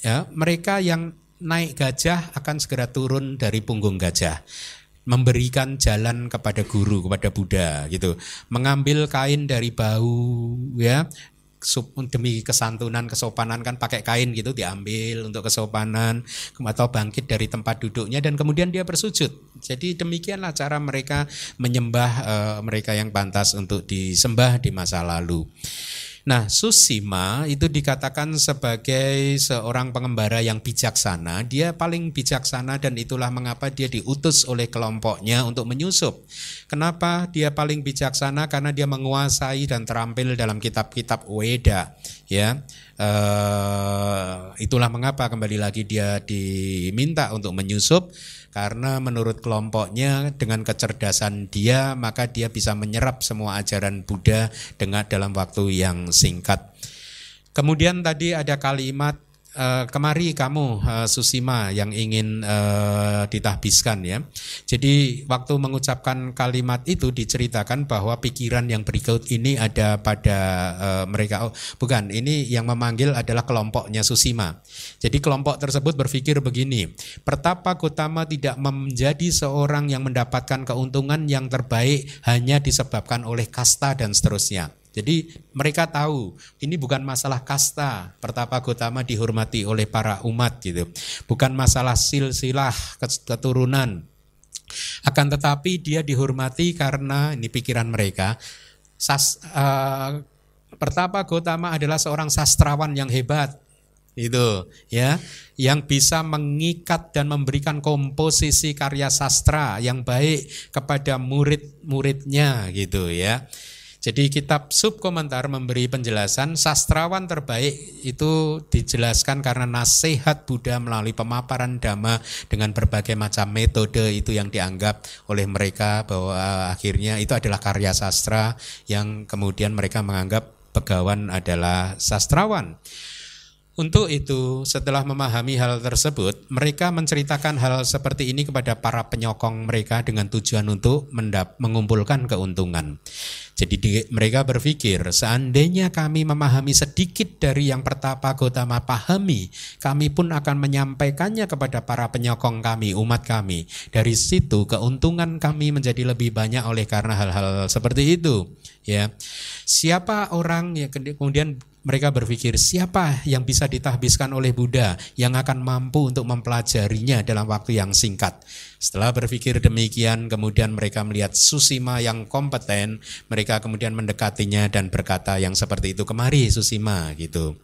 ya mereka yang naik gajah akan segera turun dari punggung gajah memberikan jalan kepada guru kepada Buddha gitu. Mengambil kain dari bau ya demi kesantunan kesopanan kan pakai kain gitu diambil untuk kesopanan atau bangkit dari tempat duduknya dan kemudian dia bersujud. Jadi demikianlah cara mereka menyembah uh, mereka yang pantas untuk disembah di masa lalu Nah, Susima itu dikatakan sebagai seorang pengembara yang bijaksana. Dia paling bijaksana dan itulah mengapa dia diutus oleh kelompoknya untuk menyusup. Kenapa dia paling bijaksana? Karena dia menguasai dan terampil dalam kitab-kitab Weda, ya. Uh, itulah mengapa kembali lagi dia diminta untuk menyusup karena menurut kelompoknya dengan kecerdasan dia maka dia bisa menyerap semua ajaran Buddha dengan dalam waktu yang singkat. Kemudian tadi ada kalimat uh, kemari kamu uh, Susima yang ingin uh, ditahbiskan ya. Jadi waktu mengucapkan kalimat itu diceritakan bahwa pikiran yang berikut ini ada pada uh, mereka. Oh, bukan, ini yang memanggil adalah kelompoknya Susima. Jadi kelompok tersebut berpikir begini, Pertapa Gotama tidak menjadi seorang yang mendapatkan keuntungan yang terbaik hanya disebabkan oleh kasta dan seterusnya. Jadi mereka tahu ini bukan masalah kasta. Pertapa Gotama dihormati oleh para umat gitu. Bukan masalah silsilah keturunan. Akan tetapi dia dihormati karena ini pikiran mereka. Sas, uh, Pertapa Gotama adalah seorang sastrawan yang hebat itu ya yang bisa mengikat dan memberikan komposisi karya sastra yang baik kepada murid-muridnya gitu ya jadi kitab subkomentar memberi penjelasan sastrawan terbaik itu dijelaskan karena nasihat Buddha melalui pemaparan dhamma dengan berbagai macam metode itu yang dianggap oleh mereka bahwa akhirnya itu adalah karya sastra yang kemudian mereka menganggap pegawan adalah sastrawan. Untuk itu, setelah memahami hal tersebut, mereka menceritakan hal seperti ini kepada para penyokong mereka dengan tujuan untuk mendap mengumpulkan keuntungan. Jadi di, mereka berpikir, seandainya kami memahami sedikit dari yang pertapa Gotama pahami, kami pun akan menyampaikannya kepada para penyokong kami, umat kami. Dari situ keuntungan kami menjadi lebih banyak oleh karena hal-hal seperti itu. Ya, siapa orang yang kemudian mereka berpikir siapa yang bisa ditahbiskan oleh Buddha yang akan mampu untuk mempelajarinya dalam waktu yang singkat. Setelah berpikir demikian, kemudian mereka melihat Susima yang kompeten, mereka kemudian mendekatinya dan berkata yang seperti itu, kemari Susima gitu.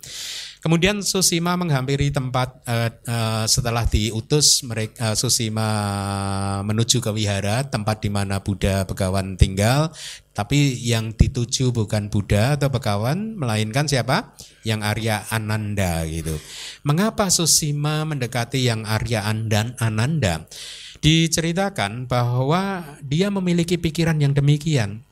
Kemudian Susima menghampiri tempat uh, uh, setelah diutus mereka uh, Susima menuju ke wihara tempat di mana Buddha Begawan tinggal, tapi yang dituju bukan Buddha atau Begawan melainkan siapa? Yang Arya Ananda gitu. Mengapa Susima mendekati yang Arya Andan Ananda? Diceritakan bahwa dia memiliki pikiran yang demikian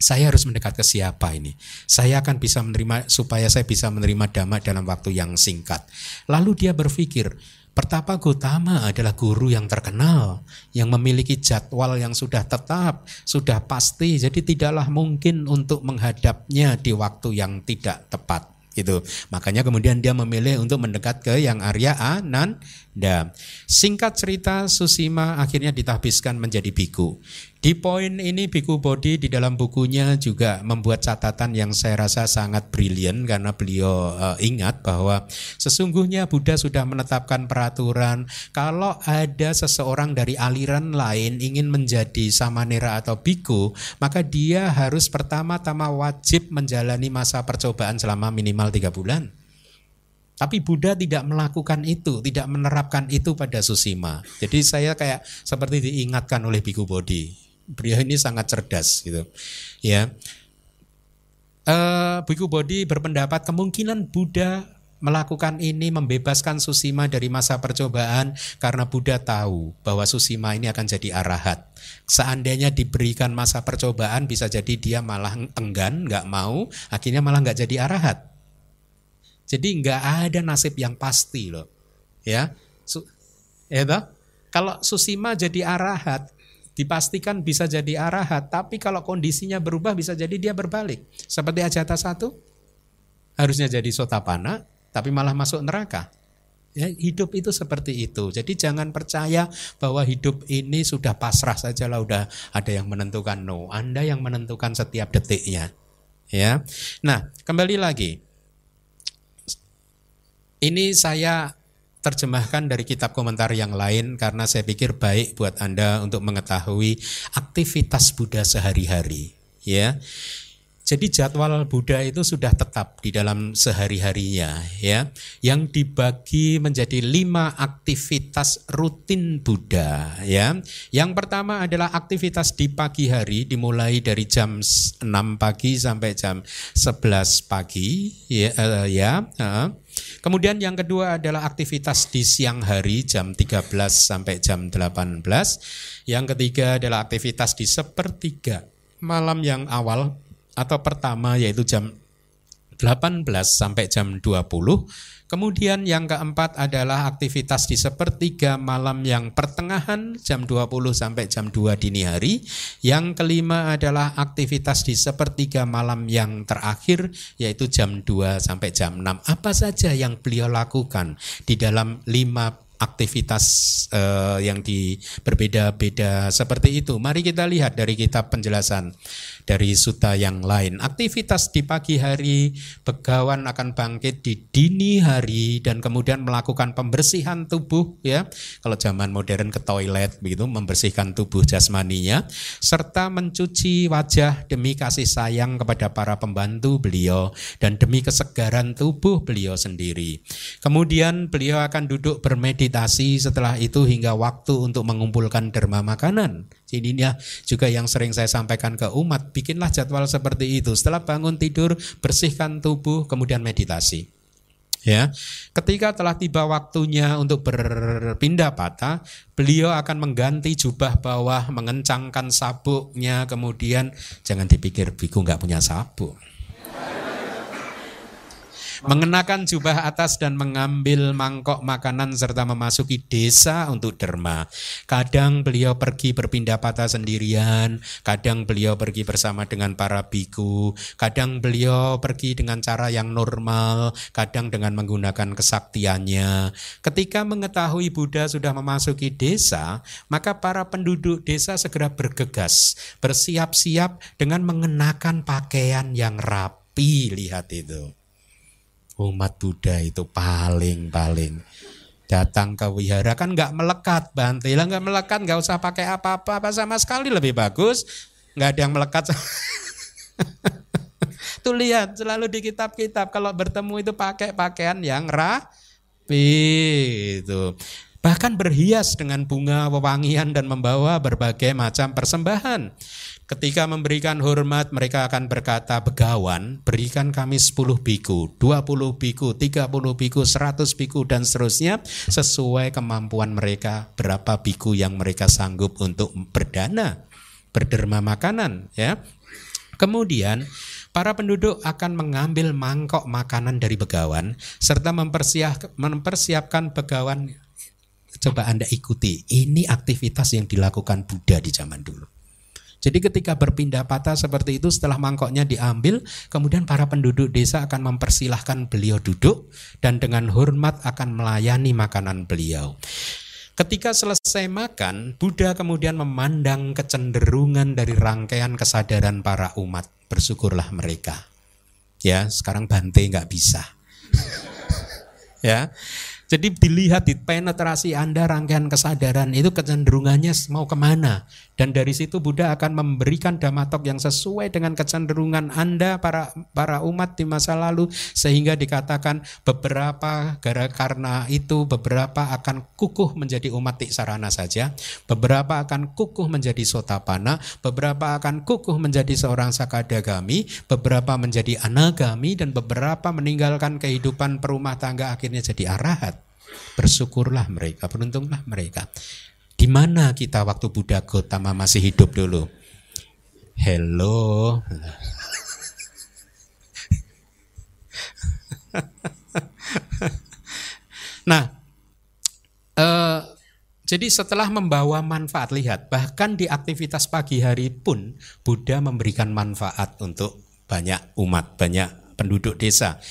saya harus mendekat ke siapa ini? Saya akan bisa menerima supaya saya bisa menerima dhamma dalam waktu yang singkat. Lalu dia berpikir, Pertapa Gotama adalah guru yang terkenal, yang memiliki jadwal yang sudah tetap, sudah pasti, jadi tidaklah mungkin untuk menghadapnya di waktu yang tidak tepat gitu. Makanya kemudian dia memilih untuk mendekat ke yang Arya Ananda. Singkat cerita Susima akhirnya ditahbiskan menjadi biku. Di poin ini Biku Bodhi di dalam bukunya juga membuat catatan yang saya rasa sangat brilian karena beliau uh, ingat bahwa sesungguhnya Buddha sudah menetapkan peraturan kalau ada seseorang dari aliran lain ingin menjadi samanera atau biku maka dia harus pertama-tama wajib menjalani masa percobaan selama minimal tiga bulan. Tapi Buddha tidak melakukan itu, tidak menerapkan itu pada Susima. Jadi saya kayak seperti diingatkan oleh Biku Bodhi beliau ini sangat cerdas gitu ya uh, Biku Bodhi berpendapat kemungkinan Buddha melakukan ini membebaskan Susima dari masa percobaan karena Buddha tahu bahwa Susima ini akan jadi arahat. Seandainya diberikan masa percobaan bisa jadi dia malah enggan, nggak mau, akhirnya malah nggak jadi arahat. Jadi nggak ada nasib yang pasti loh, ya. Su ya toh? Kalau Susima jadi arahat, dipastikan bisa jadi arahat, tapi kalau kondisinya berubah bisa jadi dia berbalik. Seperti Ajata satu, harusnya jadi sotapana, tapi malah masuk neraka. Ya, hidup itu seperti itu. Jadi jangan percaya bahwa hidup ini sudah pasrah saja lah udah ada yang menentukan no. Anda yang menentukan setiap detiknya. Ya. Nah, kembali lagi. Ini saya terjemahkan dari kitab komentar yang lain karena saya pikir baik buat Anda untuk mengetahui aktivitas Buddha sehari-hari, ya. Jadi jadwal Buddha itu sudah tetap di dalam sehari-harinya ya, yang dibagi menjadi lima aktivitas rutin Buddha ya. Yang pertama adalah aktivitas di pagi hari dimulai dari jam 6 pagi sampai jam 11 pagi ya. Uh, ya uh. Kemudian yang kedua adalah aktivitas di siang hari jam 13 sampai jam 18. Yang ketiga adalah aktivitas di sepertiga malam yang awal atau pertama yaitu jam 18 sampai jam 20. Kemudian yang keempat adalah aktivitas di sepertiga malam yang pertengahan jam 20 sampai jam 2 dini hari. Yang kelima adalah aktivitas di sepertiga malam yang terakhir yaitu jam 2 sampai jam 6. Apa saja yang beliau lakukan di dalam lima aktivitas uh, yang di berbeda-beda seperti itu. Mari kita lihat dari kitab penjelasan dari suta yang lain. Aktivitas di pagi hari, begawan akan bangkit di dini hari dan kemudian melakukan pembersihan tubuh ya. Kalau zaman modern ke toilet begitu membersihkan tubuh jasmaninya serta mencuci wajah demi kasih sayang kepada para pembantu beliau dan demi kesegaran tubuh beliau sendiri. Kemudian beliau akan duduk bermeditasi meditasi setelah itu hingga waktu untuk mengumpulkan derma makanan. Ini juga yang sering saya sampaikan ke umat, bikinlah jadwal seperti itu. Setelah bangun tidur, bersihkan tubuh, kemudian meditasi. Ya, ketika telah tiba waktunya untuk berpindah patah, beliau akan mengganti jubah bawah, mengencangkan sabuknya, kemudian jangan dipikir biku nggak punya sabuk mengenakan jubah atas dan mengambil mangkok makanan serta memasuki desa untuk derma. Kadang beliau pergi berpindah patah sendirian, kadang beliau pergi bersama dengan para biku, kadang beliau pergi dengan cara yang normal, kadang dengan menggunakan kesaktiannya. Ketika mengetahui Buddha sudah memasuki desa, maka para penduduk desa segera bergegas, bersiap-siap dengan mengenakan pakaian yang rapi. Lihat itu umat Buddha itu paling-paling datang ke wihara kan nggak melekat Bante. Lah nggak melekat nggak usah pakai apa-apa apa sama sekali lebih bagus. Nggak ada yang melekat. Tuh lihat selalu di kitab-kitab. Kalau bertemu itu pakai pakaian yang rapi itu. Bahkan berhias dengan bunga wewangian dan membawa berbagai macam persembahan Ketika memberikan hormat mereka akan berkata begawan berikan kami 10 biku, 20 biku, 30 biku, 100 biku dan seterusnya sesuai kemampuan mereka berapa biku yang mereka sanggup untuk berdana berderma makanan ya. Kemudian para penduduk akan mengambil mangkok makanan dari begawan serta mempersiap, mempersiapkan begawan coba Anda ikuti. Ini aktivitas yang dilakukan Buddha di zaman dulu. Jadi ketika berpindah patah seperti itu setelah mangkoknya diambil, kemudian para penduduk desa akan mempersilahkan beliau duduk dan dengan hormat akan melayani makanan beliau. Ketika selesai makan, Buddha kemudian memandang kecenderungan dari rangkaian kesadaran para umat. Bersyukurlah mereka. Ya, sekarang Bante nggak bisa. ya, Jadi dilihat di penetrasi Anda rangkaian kesadaran itu kecenderungannya mau ke mana. Dan dari situ Buddha akan memberikan damatok yang sesuai dengan kecenderungan Anda para para umat di masa lalu sehingga dikatakan beberapa gara karena itu beberapa akan kukuh menjadi umat tiksarana saja, beberapa akan kukuh menjadi sotapana, beberapa akan kukuh menjadi seorang sakadagami, beberapa menjadi anagami dan beberapa meninggalkan kehidupan perumah tangga akhirnya jadi arahat. Bersyukurlah mereka, beruntunglah mereka. Di mana kita waktu Buddha Gautama masih hidup dulu? Hello. nah, eh, jadi setelah membawa manfaat, lihat bahkan di aktivitas pagi hari pun Buddha memberikan manfaat untuk banyak umat, banyak penduduk desa.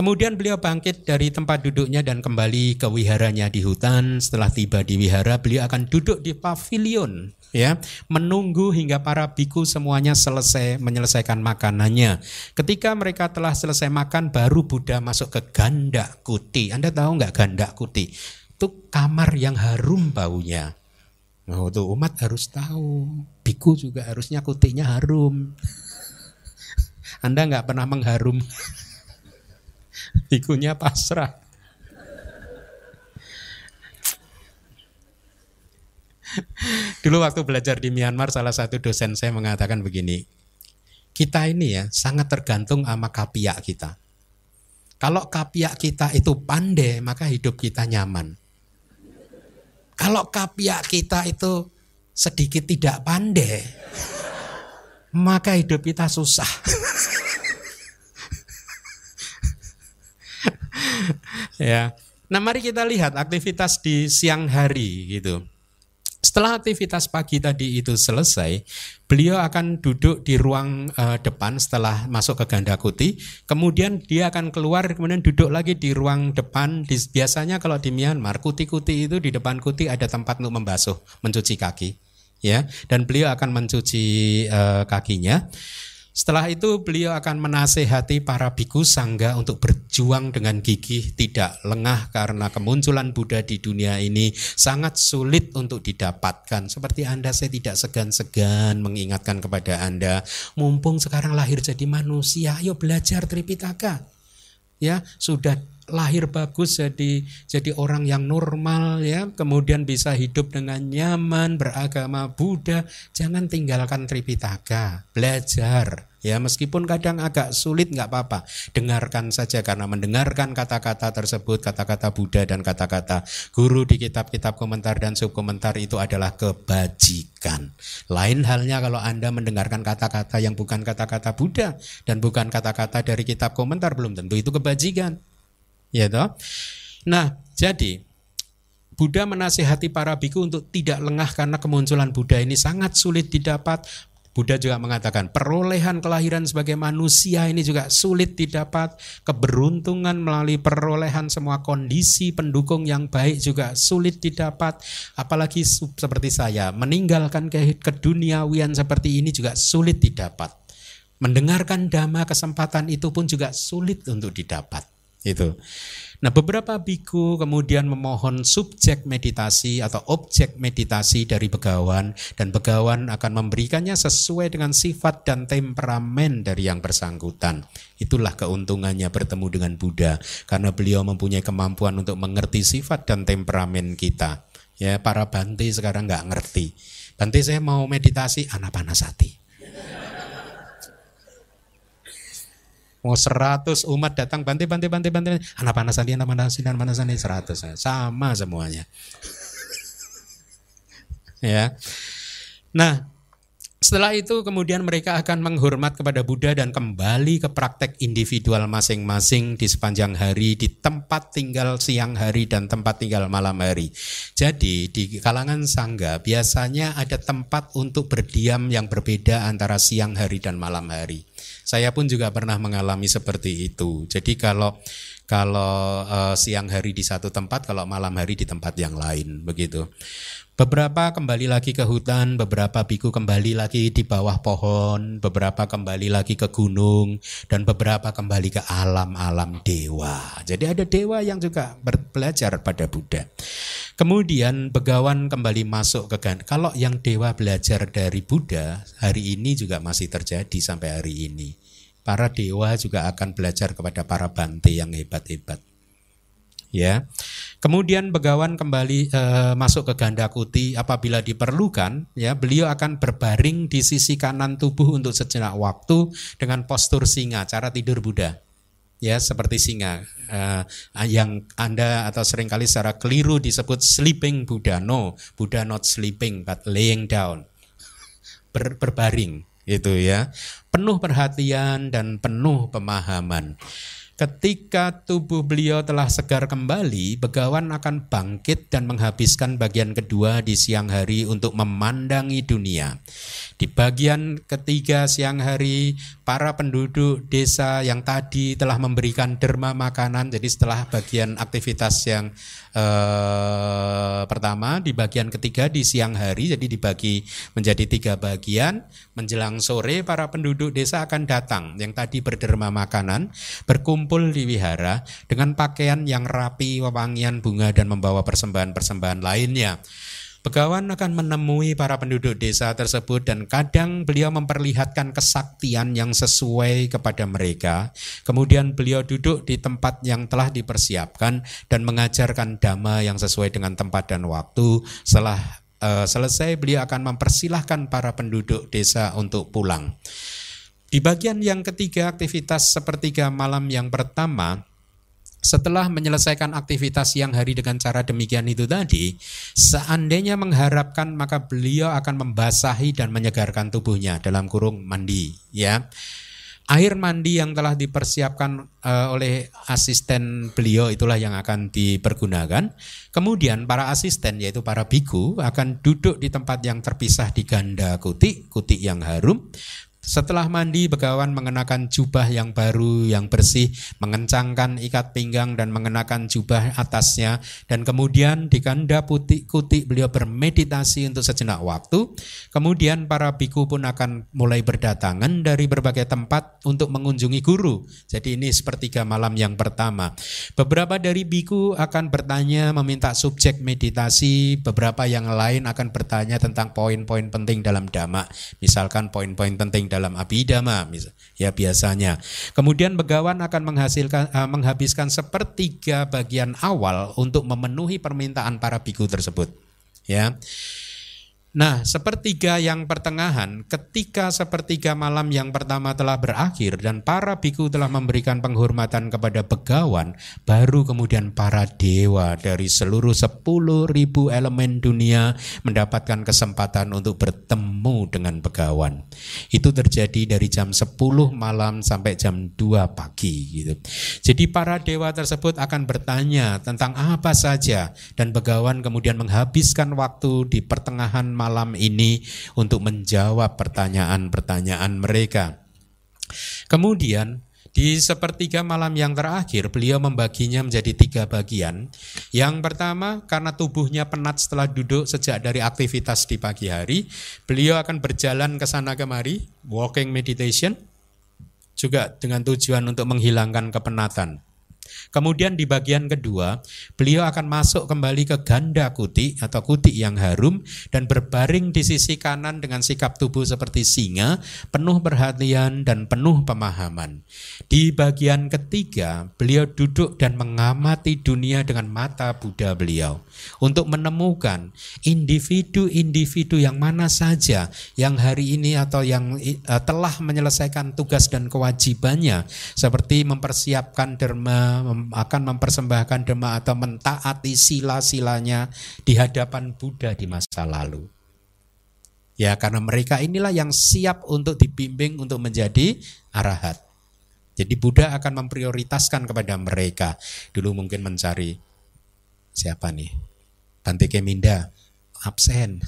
Kemudian beliau bangkit dari tempat duduknya dan kembali ke wiharanya di hutan. Setelah tiba di wihara, beliau akan duduk di pavilion ya, menunggu hingga para biku semuanya selesai menyelesaikan makanannya. Ketika mereka telah selesai makan, baru Buddha masuk ke ganda kuti. Anda tahu nggak ganda kuti? Itu kamar yang harum baunya. Oh, tuh umat harus tahu. Biku juga harusnya kutinya harum. Anda nggak pernah mengharum Bikunya pasrah. Dulu waktu belajar di Myanmar salah satu dosen saya mengatakan begini. Kita ini ya sangat tergantung sama kapiak kita. Kalau kapiak kita itu pandai, maka hidup kita nyaman. Kalau kapiak kita itu sedikit tidak pandai, maka hidup kita susah. ya. Nah, mari kita lihat aktivitas di siang hari gitu. Setelah aktivitas pagi tadi itu selesai, beliau akan duduk di ruang uh, depan setelah masuk ke ganda kuti. Kemudian dia akan keluar, kemudian duduk lagi di ruang depan. Di, biasanya kalau di Myanmar, kuti-kuti itu di depan kuti ada tempat untuk membasuh, mencuci kaki, ya. Dan beliau akan mencuci uh, kakinya. Setelah itu beliau akan menasehati para biku sangga untuk berjuang dengan gigih, tidak lengah karena kemunculan Buddha di dunia ini sangat sulit untuk didapatkan. Seperti Anda saya tidak segan-segan mengingatkan kepada Anda, mumpung sekarang lahir jadi manusia, ayo belajar Tripitaka. Ya, sudah lahir bagus jadi jadi orang yang normal ya. Kemudian bisa hidup dengan nyaman beragama Buddha. Jangan tinggalkan Tripitaka. Belajar ya. Meskipun kadang agak sulit nggak apa-apa. Dengarkan saja karena mendengarkan kata-kata tersebut kata-kata Buddha dan kata-kata guru di kitab-kitab komentar dan subkomentar itu adalah kebajikan. Lain halnya kalau anda mendengarkan kata-kata yang bukan kata-kata Buddha dan bukan kata-kata dari kitab komentar belum tentu itu kebajikan Ya toh? Nah, jadi Buddha menasihati para biku untuk tidak lengah karena kemunculan Buddha ini sangat sulit didapat. Buddha juga mengatakan perolehan kelahiran sebagai manusia ini juga sulit didapat. Keberuntungan melalui perolehan semua kondisi pendukung yang baik juga sulit didapat. Apalagi seperti saya meninggalkan keduniawian seperti ini juga sulit didapat. Mendengarkan dhamma kesempatan itu pun juga sulit untuk didapat. Itu. Nah, beberapa biku kemudian memohon subjek meditasi atau objek meditasi dari begawan dan begawan akan memberikannya sesuai dengan sifat dan temperamen dari yang bersangkutan. Itulah keuntungannya bertemu dengan Buddha karena beliau mempunyai kemampuan untuk mengerti sifat dan temperamen kita. Ya, para Bante sekarang nggak ngerti. Bante saya mau meditasi anak panas hati. Mau seratus umat datang banti banti banti banti anak panasan dia anak panasan anak panasan ini seratus sama semuanya. ya. Nah, setelah itu kemudian mereka akan menghormat kepada Buddha dan kembali ke praktek individual masing-masing di sepanjang hari di tempat tinggal siang hari dan tempat tinggal malam hari. Jadi di kalangan sangga biasanya ada tempat untuk berdiam yang berbeda antara siang hari dan malam hari. Saya pun juga pernah mengalami seperti itu. Jadi kalau kalau uh, siang hari di satu tempat, kalau malam hari di tempat yang lain, begitu. Beberapa kembali lagi ke hutan, beberapa biku kembali lagi di bawah pohon, beberapa kembali lagi ke gunung, dan beberapa kembali ke alam-alam dewa. Jadi ada dewa yang juga belajar pada Buddha. Kemudian begawan kembali masuk ke Ganda. Kalau yang dewa belajar dari Buddha, hari ini juga masih terjadi sampai hari ini. Para dewa juga akan belajar kepada para bante yang hebat-hebat ya. Kemudian Begawan kembali e, masuk ke ganda kuti apabila diperlukan, ya beliau akan berbaring di sisi kanan tubuh untuk sejenak waktu dengan postur singa, cara tidur Buddha. Ya, seperti singa uh, yang Anda atau sering kali secara keliru disebut sleeping Buddha. No, Buddha not sleeping but laying down. Ber, berbaring itu ya. Penuh perhatian dan penuh pemahaman. Ketika tubuh beliau telah segar kembali, Begawan akan bangkit dan menghabiskan bagian kedua di siang hari untuk memandangi dunia. Di bagian ketiga siang hari, para penduduk desa yang tadi telah memberikan derma makanan, jadi setelah bagian aktivitas yang eh, pertama, di bagian ketiga di siang hari, jadi dibagi menjadi tiga bagian, menjelang sore para penduduk desa akan datang yang tadi berderma makanan, berkumpul di wihara dengan pakaian yang rapi, wewangian bunga dan membawa persembahan-persembahan lainnya. Begawan akan menemui para penduduk desa tersebut dan kadang beliau memperlihatkan kesaktian yang sesuai kepada mereka. Kemudian beliau duduk di tempat yang telah dipersiapkan dan mengajarkan dhamma yang sesuai dengan tempat dan waktu. Setelah uh, selesai beliau akan mempersilahkan para penduduk desa untuk pulang. Di bagian yang ketiga, aktivitas sepertiga malam yang pertama, setelah menyelesaikan aktivitas siang hari dengan cara demikian itu tadi, seandainya mengharapkan maka beliau akan membasahi dan menyegarkan tubuhnya dalam kurung mandi, ya. Air mandi yang telah dipersiapkan uh, oleh asisten beliau itulah yang akan dipergunakan. Kemudian para asisten yaitu para biku akan duduk di tempat yang terpisah di ganda kuti, kuti yang harum. Setelah mandi, Begawan mengenakan jubah yang baru, yang bersih, mengencangkan ikat pinggang dan mengenakan jubah atasnya. Dan kemudian di kanda putih kuti beliau bermeditasi untuk sejenak waktu. Kemudian para biku pun akan mulai berdatangan dari berbagai tempat untuk mengunjungi guru. Jadi ini sepertiga malam yang pertama. Beberapa dari biku akan bertanya meminta subjek meditasi, beberapa yang lain akan bertanya tentang poin-poin penting dalam dhamma. Misalkan poin-poin penting dalam abidama ya biasanya. Kemudian begawan akan menghasilkan uh, menghabiskan sepertiga bagian awal untuk memenuhi permintaan para biku tersebut. Ya. Nah, sepertiga yang pertengahan, ketika sepertiga malam yang pertama telah berakhir dan para biku telah memberikan penghormatan kepada begawan, baru kemudian para dewa dari seluruh sepuluh ribu elemen dunia mendapatkan kesempatan untuk bertemu dengan begawan. Itu terjadi dari jam 10 malam sampai jam 2 pagi gitu. Jadi para dewa tersebut akan bertanya tentang apa saja dan begawan kemudian menghabiskan waktu di pertengahan malam ini untuk menjawab pertanyaan-pertanyaan mereka. Kemudian di sepertiga malam yang terakhir, beliau membaginya menjadi tiga bagian. Yang pertama, karena tubuhnya penat setelah duduk sejak dari aktivitas di pagi hari, beliau akan berjalan ke sana kemari, walking meditation, juga dengan tujuan untuk menghilangkan kepenatan. Kemudian di bagian kedua, beliau akan masuk kembali ke ganda kuti atau kuti yang harum dan berbaring di sisi kanan dengan sikap tubuh seperti singa, penuh perhatian dan penuh pemahaman. Di bagian ketiga, beliau duduk dan mengamati dunia dengan mata Buddha beliau untuk menemukan individu-individu yang mana saja yang hari ini atau yang uh, telah menyelesaikan tugas dan kewajibannya seperti mempersiapkan derma, akan mempersembahkan dhamma atau mentaati sila-silanya di hadapan Buddha di masa lalu. Ya, karena mereka inilah yang siap untuk dibimbing untuk menjadi arahat. Jadi Buddha akan memprioritaskan kepada mereka. Dulu mungkin mencari siapa nih? Bante Keminda absen.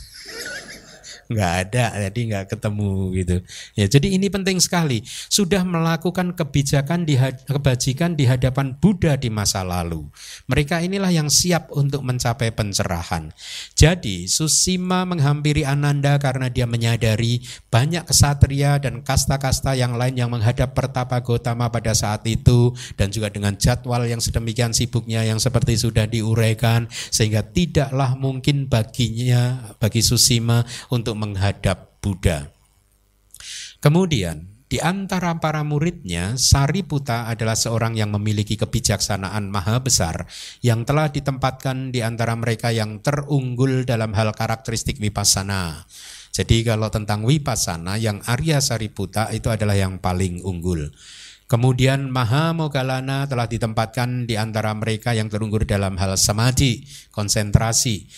Nggak ada, jadi nggak ketemu gitu. Ya, jadi ini penting sekali. Sudah melakukan kebijakan di kebajikan di hadapan Buddha di masa lalu. Mereka inilah yang siap untuk mencapai pencerahan. Jadi Susima menghampiri Ananda karena dia menyadari banyak kesatria dan kasta-kasta yang lain yang menghadap Pertapa Gotama pada saat itu dan juga dengan jadwal yang sedemikian sibuknya yang seperti sudah diuraikan sehingga tidaklah mungkin baginya bagi Susima untuk menghadap Buddha. Kemudian di antara para muridnya, Sariputa adalah seorang yang memiliki kebijaksanaan maha besar yang telah ditempatkan di antara mereka yang terunggul dalam hal karakteristik vipassana. Jadi kalau tentang vipassana yang Arya Sariputa itu adalah yang paling unggul. Kemudian Maha Mogalana telah ditempatkan di antara mereka yang terunggul dalam hal samadhi, konsentrasi.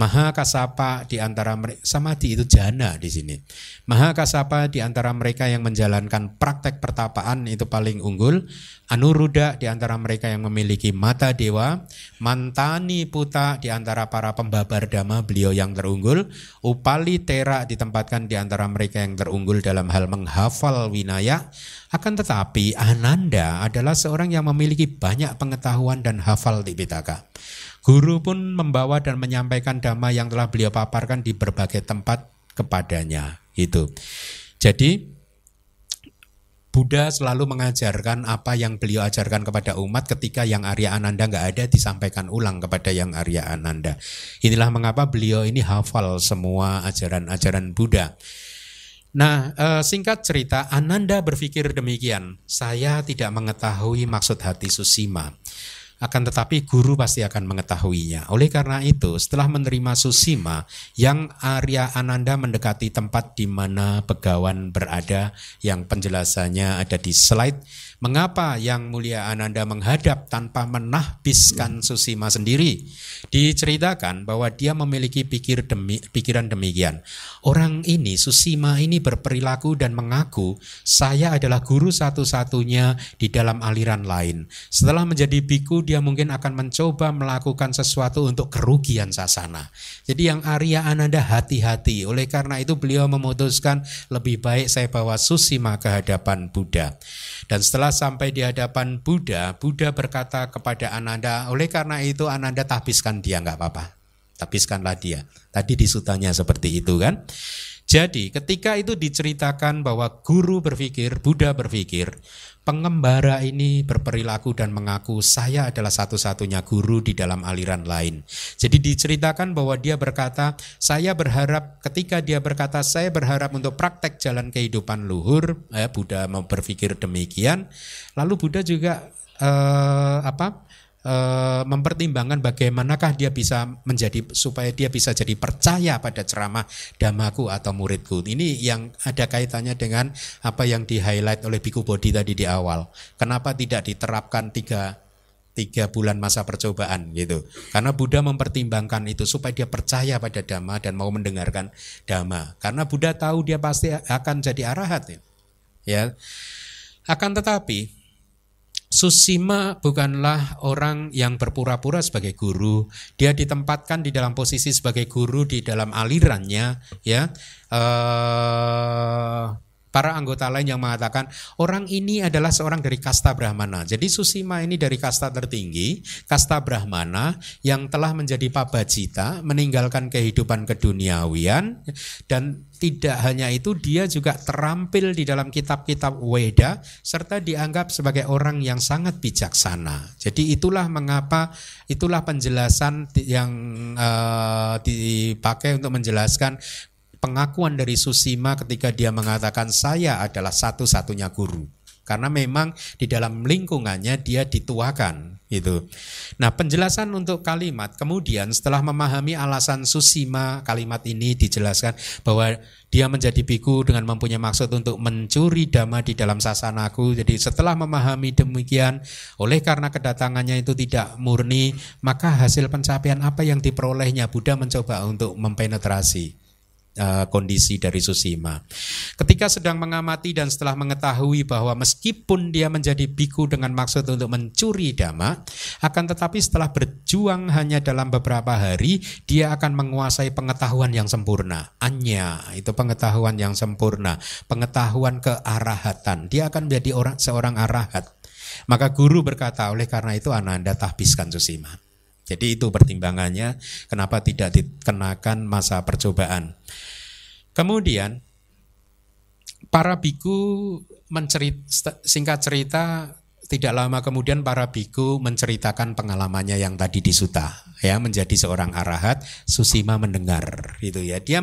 Maha Kasapa di antara mereka samadhi itu jana di sini. Maha Kasapa di antara mereka yang menjalankan praktek pertapaan itu paling unggul. Anuruda di antara mereka yang memiliki mata dewa. Mantani Puta di antara para pembabar dhamma beliau yang terunggul. Upali Tera ditempatkan di antara mereka yang terunggul dalam hal menghafal winaya. Akan tetapi Ananda adalah seorang yang memiliki banyak pengetahuan dan hafal di Pitaka. Guru pun membawa dan menyampaikan dhamma yang telah beliau paparkan di berbagai tempat kepadanya. Itu. Jadi Buddha selalu mengajarkan apa yang beliau ajarkan kepada umat ketika yang Arya Ananda nggak ada disampaikan ulang kepada yang Arya Ananda. Inilah mengapa beliau ini hafal semua ajaran-ajaran Buddha. Nah, eh, singkat cerita, Ananda berpikir demikian. Saya tidak mengetahui maksud hati Susima akan tetapi guru pasti akan mengetahuinya. Oleh karena itu, setelah menerima susima, yang Arya Ananda mendekati tempat di mana begawan berada, yang penjelasannya ada di slide Mengapa yang mulia Ananda menghadap tanpa menahbiskan Susima sendiri? Diceritakan bahwa dia memiliki pikir demi, pikiran demikian. Orang ini, Susima ini berperilaku dan mengaku, saya adalah guru satu-satunya di dalam aliran lain. Setelah menjadi biku, dia mungkin akan mencoba melakukan sesuatu untuk kerugian sasana. Jadi yang Arya Ananda hati-hati. Oleh karena itu beliau memutuskan lebih baik saya bawa Susima ke hadapan Buddha. Dan setelah sampai di hadapan Buddha, Buddha berkata kepada Ananda, oleh karena itu Ananda tahbiskan dia nggak apa-apa. Tahbiskanlah dia. Tadi disutanya seperti itu kan. Jadi ketika itu diceritakan bahwa guru berpikir, Buddha berpikir, pengembara ini berperilaku dan mengaku saya adalah satu-satunya guru di dalam aliran lain. Jadi diceritakan bahwa dia berkata, saya berharap ketika dia berkata saya berharap untuk praktek jalan kehidupan luhur, eh, Buddha berpikir demikian. Lalu Buddha juga eh, apa? E, mempertimbangkan bagaimanakah dia bisa menjadi supaya dia bisa jadi percaya pada ceramah damaku atau muridku. Ini yang ada kaitannya dengan apa yang di highlight oleh Biku Bodhi tadi di awal. Kenapa tidak diterapkan tiga tiga bulan masa percobaan gitu karena Buddha mempertimbangkan itu supaya dia percaya pada dhamma dan mau mendengarkan dhamma karena Buddha tahu dia pasti akan jadi arahat ya, ya. akan tetapi Susima bukanlah orang yang berpura-pura sebagai guru. Dia ditempatkan di dalam posisi sebagai guru di dalam alirannya, ya. Uh, para anggota lain yang mengatakan orang ini adalah seorang dari kasta Brahmana. Jadi Susima ini dari kasta tertinggi, kasta Brahmana yang telah menjadi pabajita, meninggalkan kehidupan keduniawian dan tidak hanya itu dia juga terampil di dalam kitab-kitab Weda serta dianggap sebagai orang yang sangat bijaksana. Jadi itulah mengapa itulah penjelasan yang uh, dipakai untuk menjelaskan pengakuan dari Susima ketika dia mengatakan saya adalah satu-satunya guru. Karena memang di dalam lingkungannya dia dituakan itu. Nah, penjelasan untuk kalimat kemudian setelah memahami alasan Susima kalimat ini dijelaskan bahwa dia menjadi biku dengan mempunyai maksud untuk mencuri dhamma di dalam sasanaku. Jadi setelah memahami demikian, oleh karena kedatangannya itu tidak murni, maka hasil pencapaian apa yang diperolehnya Buddha mencoba untuk mempenetrasi uh, kondisi dari Susima. Ketika sedang mengamati dan setelah mengetahui bahwa meskipun dia menjadi biku dengan maksud untuk mencuri dhamma, akan tetapi setelah berjuang hanya dalam beberapa hari, dia akan menguasai pengetahuan yang sempurna. Anya itu pengetahuan yang sempurna, pengetahuan kearahatan. Dia akan menjadi orang seorang arahat. Maka guru berkata, oleh karena itu Ananda tahbiskan Susima. Jadi itu pertimbangannya kenapa tidak dikenakan masa percobaan. Kemudian para biku mencerita, singkat cerita tidak lama kemudian para biku menceritakan pengalamannya yang tadi di Suta ya menjadi seorang arahat Susima mendengar gitu ya dia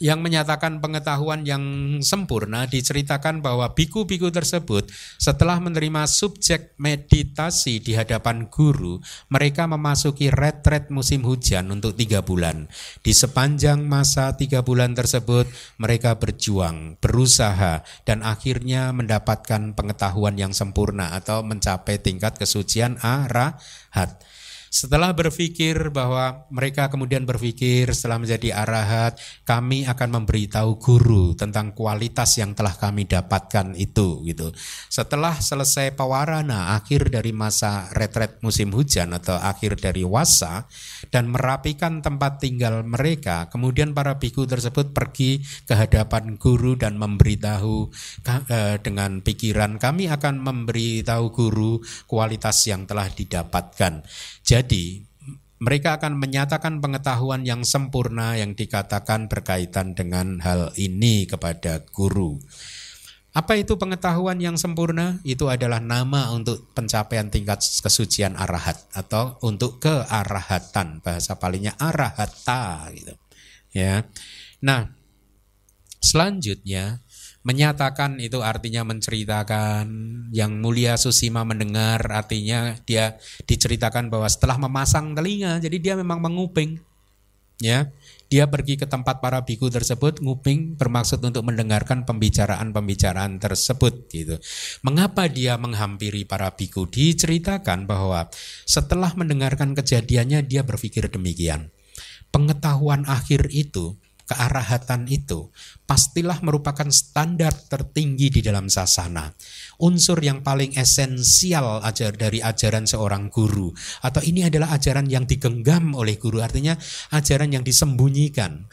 yang menyatakan pengetahuan yang sempurna diceritakan bahwa biku-biku tersebut setelah menerima subjek meditasi di hadapan guru, mereka memasuki retret musim hujan untuk tiga bulan. Di sepanjang masa tiga bulan tersebut, mereka berjuang, berusaha, dan akhirnya mendapatkan pengetahuan yang sempurna atau mencapai tingkat kesucian arahat. Setelah berpikir bahwa mereka kemudian berpikir setelah menjadi arahat, kami akan memberitahu guru tentang kualitas yang telah kami dapatkan itu gitu. Setelah selesai pawarana akhir dari masa retret musim hujan atau akhir dari wasa dan merapikan tempat tinggal mereka, kemudian para biku tersebut pergi ke hadapan guru dan memberitahu eh, dengan pikiran kami akan memberitahu guru kualitas yang telah didapatkan. Jadi mereka akan menyatakan pengetahuan yang sempurna yang dikatakan berkaitan dengan hal ini kepada guru. Apa itu pengetahuan yang sempurna? Itu adalah nama untuk pencapaian tingkat kesucian arahat atau untuk kearahatan. Bahasa palingnya arahata gitu. Ya. Nah, selanjutnya Menyatakan itu artinya menceritakan yang mulia Susima mendengar artinya dia diceritakan bahwa setelah memasang telinga jadi dia memang menguping ya dia pergi ke tempat para biku tersebut nguping bermaksud untuk mendengarkan pembicaraan-pembicaraan tersebut gitu. Mengapa dia menghampiri para biku? Diceritakan bahwa setelah mendengarkan kejadiannya dia berpikir demikian. Pengetahuan akhir itu kearahatan itu pastilah merupakan standar tertinggi di dalam sasana. Unsur yang paling esensial ajar dari ajaran seorang guru atau ini adalah ajaran yang digenggam oleh guru artinya ajaran yang disembunyikan.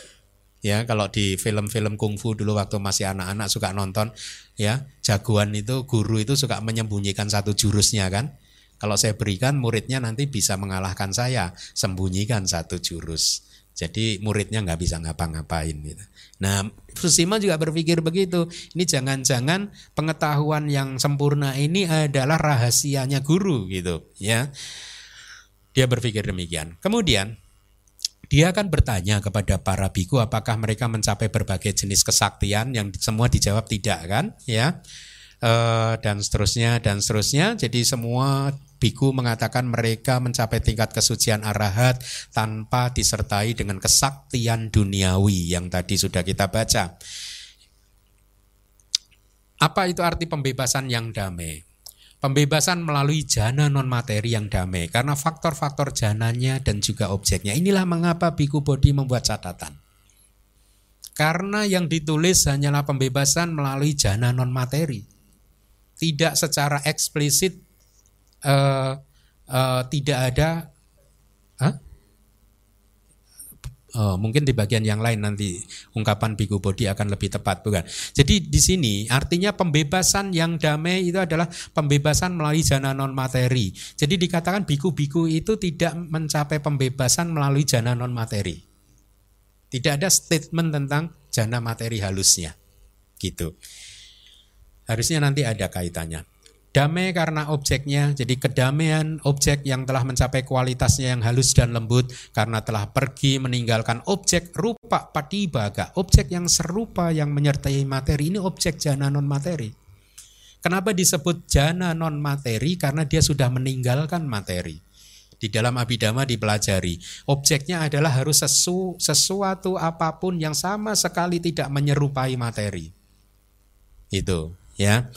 Ya, kalau di film-film kungfu dulu waktu masih anak-anak suka nonton ya, jagoan itu guru itu suka menyembunyikan satu jurusnya kan. Kalau saya berikan muridnya nanti bisa mengalahkan saya, sembunyikan satu jurus. Jadi muridnya nggak bisa ngapa-ngapain gitu. Nah, Susima juga berpikir begitu. Ini jangan-jangan pengetahuan yang sempurna ini adalah rahasianya guru gitu, ya. Dia berpikir demikian. Kemudian dia akan bertanya kepada para biku apakah mereka mencapai berbagai jenis kesaktian yang semua dijawab tidak kan, ya. E, dan seterusnya dan seterusnya. Jadi semua Biku mengatakan mereka mencapai tingkat kesucian arahat tanpa disertai dengan kesaktian duniawi yang tadi sudah kita baca. Apa itu arti pembebasan yang damai? Pembebasan melalui jana non materi yang damai karena faktor-faktor jananya dan juga objeknya. Inilah mengapa Biku Bodhi membuat catatan. Karena yang ditulis hanyalah pembebasan melalui jana non materi. Tidak secara eksplisit uh, uh, tidak ada huh? Oh, mungkin di bagian yang lain nanti ungkapan biku bodi akan lebih tepat, bukan? Jadi di sini artinya pembebasan yang damai itu adalah pembebasan melalui jana non materi. Jadi dikatakan biku-biku itu tidak mencapai pembebasan melalui jana non materi. Tidak ada statement tentang jana materi halusnya, gitu. Harusnya nanti ada kaitannya. Damai karena objeknya, jadi kedamaian objek yang telah mencapai kualitasnya yang halus dan lembut karena telah pergi meninggalkan objek rupa patibaga, objek yang serupa yang menyertai materi. Ini objek jana non materi. Kenapa disebut jana non materi? Karena dia sudah meninggalkan materi. Di dalam abidama dipelajari, objeknya adalah harus sesu, sesuatu apa pun yang sama sekali tidak menyerupai materi. Itu, ya.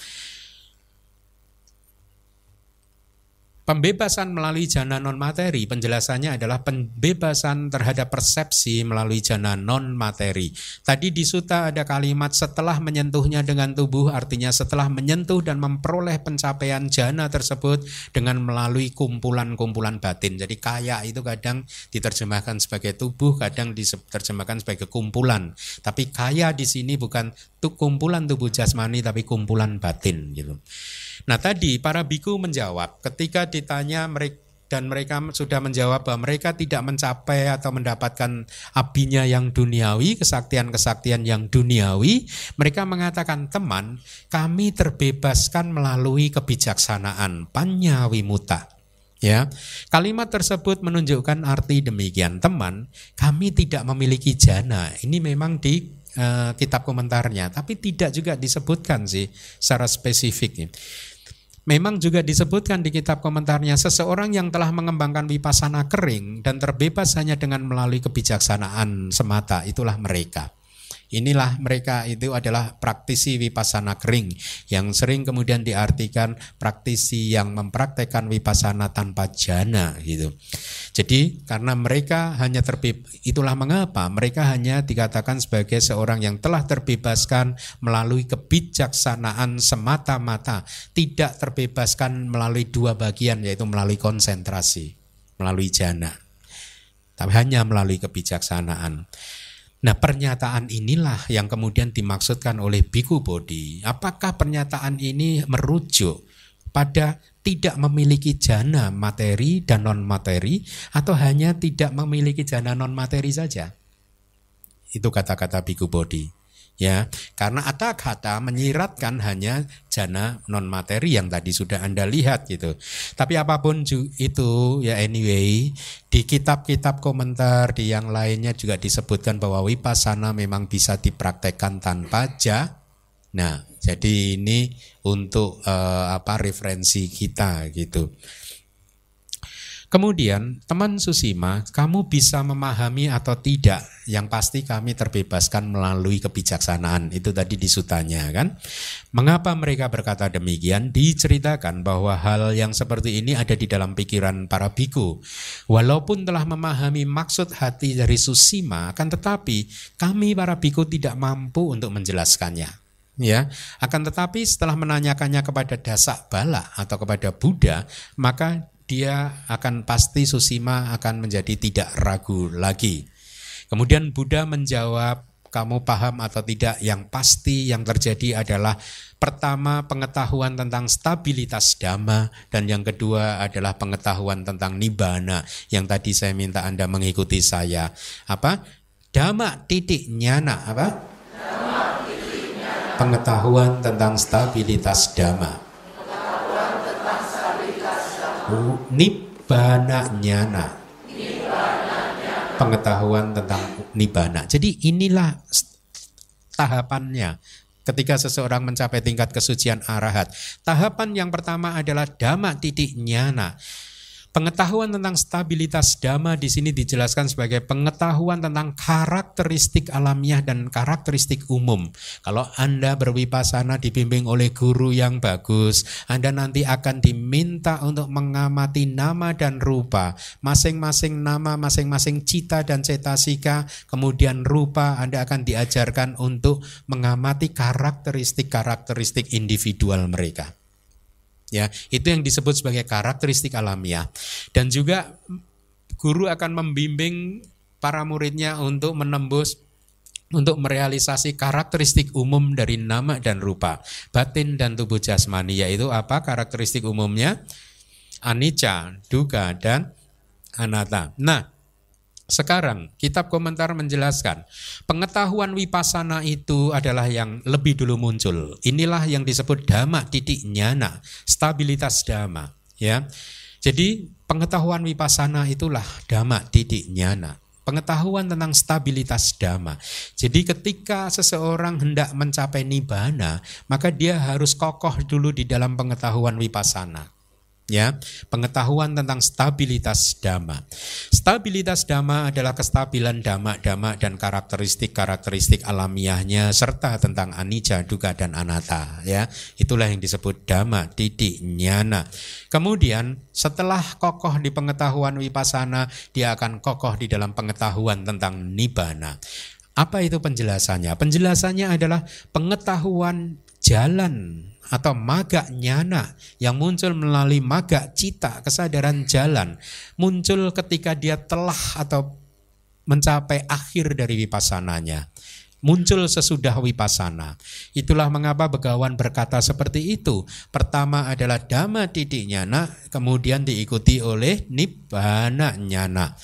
Pembebasan melalui jana non materi, penjelasannya adalah pembebasan terhadap persepsi melalui jana non materi. Tadi di suta ada kalimat setelah menyentuhnya dengan tubuh, artinya setelah menyentuh dan memperoleh pencapaian jana tersebut dengan melalui kumpulan-kumpulan batin. Jadi kaya itu kadang diterjemahkan sebagai tubuh, kadang diterjemahkan sebagai kumpulan. Tapi kaya di sini bukan kumpulan tubuh jasmani, tapi kumpulan batin gitu. Nah tadi para biku menjawab ketika ditanya mereka dan mereka sudah menjawab bahwa mereka tidak mencapai atau mendapatkan abinya yang duniawi, kesaktian-kesaktian yang duniawi, mereka mengatakan teman, kami terbebaskan melalui kebijaksanaan panyawi muta. Ya, kalimat tersebut menunjukkan arti demikian, teman, kami tidak memiliki jana. Ini memang di uh, kitab komentarnya, tapi tidak juga disebutkan sih secara spesifik. Memang juga disebutkan di kitab komentarnya seseorang yang telah mengembangkan wipasana kering dan terbebas hanya dengan melalui kebijaksanaan semata itulah mereka. Inilah mereka itu adalah praktisi wipasana kering yang sering kemudian diartikan praktisi yang mempraktekkan wipasana tanpa jana gitu. Jadi karena mereka hanya terbebas, itulah mengapa mereka hanya dikatakan sebagai seorang yang telah terbebaskan melalui kebijaksanaan semata-mata, tidak terbebaskan melalui dua bagian yaitu melalui konsentrasi, melalui jana. Tapi hanya melalui kebijaksanaan. Nah pernyataan inilah yang kemudian dimaksudkan oleh Biku Bodhi. Apakah pernyataan ini merujuk pada tidak memiliki jana materi dan non materi atau hanya tidak memiliki jana non materi saja? Itu kata-kata Biku Bodhi ya karena ada kata menyiratkan hanya jana non materi yang tadi sudah anda lihat gitu. Tapi apa pun itu ya anyway di kitab-kitab komentar di yang lainnya juga disebutkan bahwa wipasana memang bisa dipraktekkan tanpa ja. Nah jadi ini untuk uh, apa referensi kita gitu Kemudian, teman Susima, kamu bisa memahami atau tidak? Yang pasti kami terbebaskan melalui kebijaksanaan. Itu tadi disutanya kan. Mengapa mereka berkata demikian? Diceritakan bahwa hal yang seperti ini ada di dalam pikiran para biku. Walaupun telah memahami maksud hati dari Susima, akan tetapi kami para biku tidak mampu untuk menjelaskannya ya akan tetapi setelah menanyakannya kepada dasak bala atau kepada Buddha maka dia akan pasti Susima akan menjadi tidak ragu lagi. Kemudian Buddha menjawab, kamu paham atau tidak? Yang pasti yang terjadi adalah pertama pengetahuan tentang stabilitas dhamma dan yang kedua adalah pengetahuan tentang nibbana yang tadi saya minta Anda mengikuti saya. Apa? Dhamma titik nyana apa? Pengetahuan tentang stabilitas dhamma nibbana nyana. Pengetahuan tentang nibbana. Jadi inilah tahapannya ketika seseorang mencapai tingkat kesucian arahat. Tahapan yang pertama adalah dhamma titik nyana. Pengetahuan tentang stabilitas dhamma di sini dijelaskan sebagai pengetahuan tentang karakteristik alamiah dan karakteristik umum. Kalau Anda berwipasana dibimbing oleh guru yang bagus, Anda nanti akan diminta untuk mengamati nama dan rupa, masing-masing nama, masing-masing cita dan cetasika, kemudian rupa Anda akan diajarkan untuk mengamati karakteristik-karakteristik individual mereka. Ya, itu yang disebut sebagai karakteristik alamiah. Dan juga guru akan membimbing para muridnya untuk menembus untuk merealisasi karakteristik umum dari nama dan rupa, batin dan tubuh jasmani yaitu apa karakteristik umumnya? Anicca, duga dan anatta. Nah, sekarang kitab komentar menjelaskan pengetahuan wipasana itu adalah yang lebih dulu muncul. Inilah yang disebut dhamma titik nyana, stabilitas dhamma, ya. Jadi pengetahuan wipasana itulah dhamma titik nyana. Pengetahuan tentang stabilitas dhamma. Jadi ketika seseorang hendak mencapai nibbana, maka dia harus kokoh dulu di dalam pengetahuan wipasana. Ya pengetahuan tentang stabilitas dhamma. Stabilitas dhamma adalah kestabilan dhamma-dhamma dan karakteristik-karakteristik alamiahnya serta tentang anicca, dukkha dan anatta ya. Itulah yang disebut dhamma titik nyana. Kemudian setelah kokoh di pengetahuan wipasana, dia akan kokoh di dalam pengetahuan tentang nibbana. Apa itu penjelasannya? Penjelasannya adalah pengetahuan jalan atau maga nyana yang muncul melalui maga cita kesadaran jalan muncul ketika dia telah atau mencapai akhir dari vipasananya muncul sesudah wipasana. Itulah mengapa Begawan berkata seperti itu. Pertama adalah dhamma titik nyana, kemudian diikuti oleh nibbana nyana.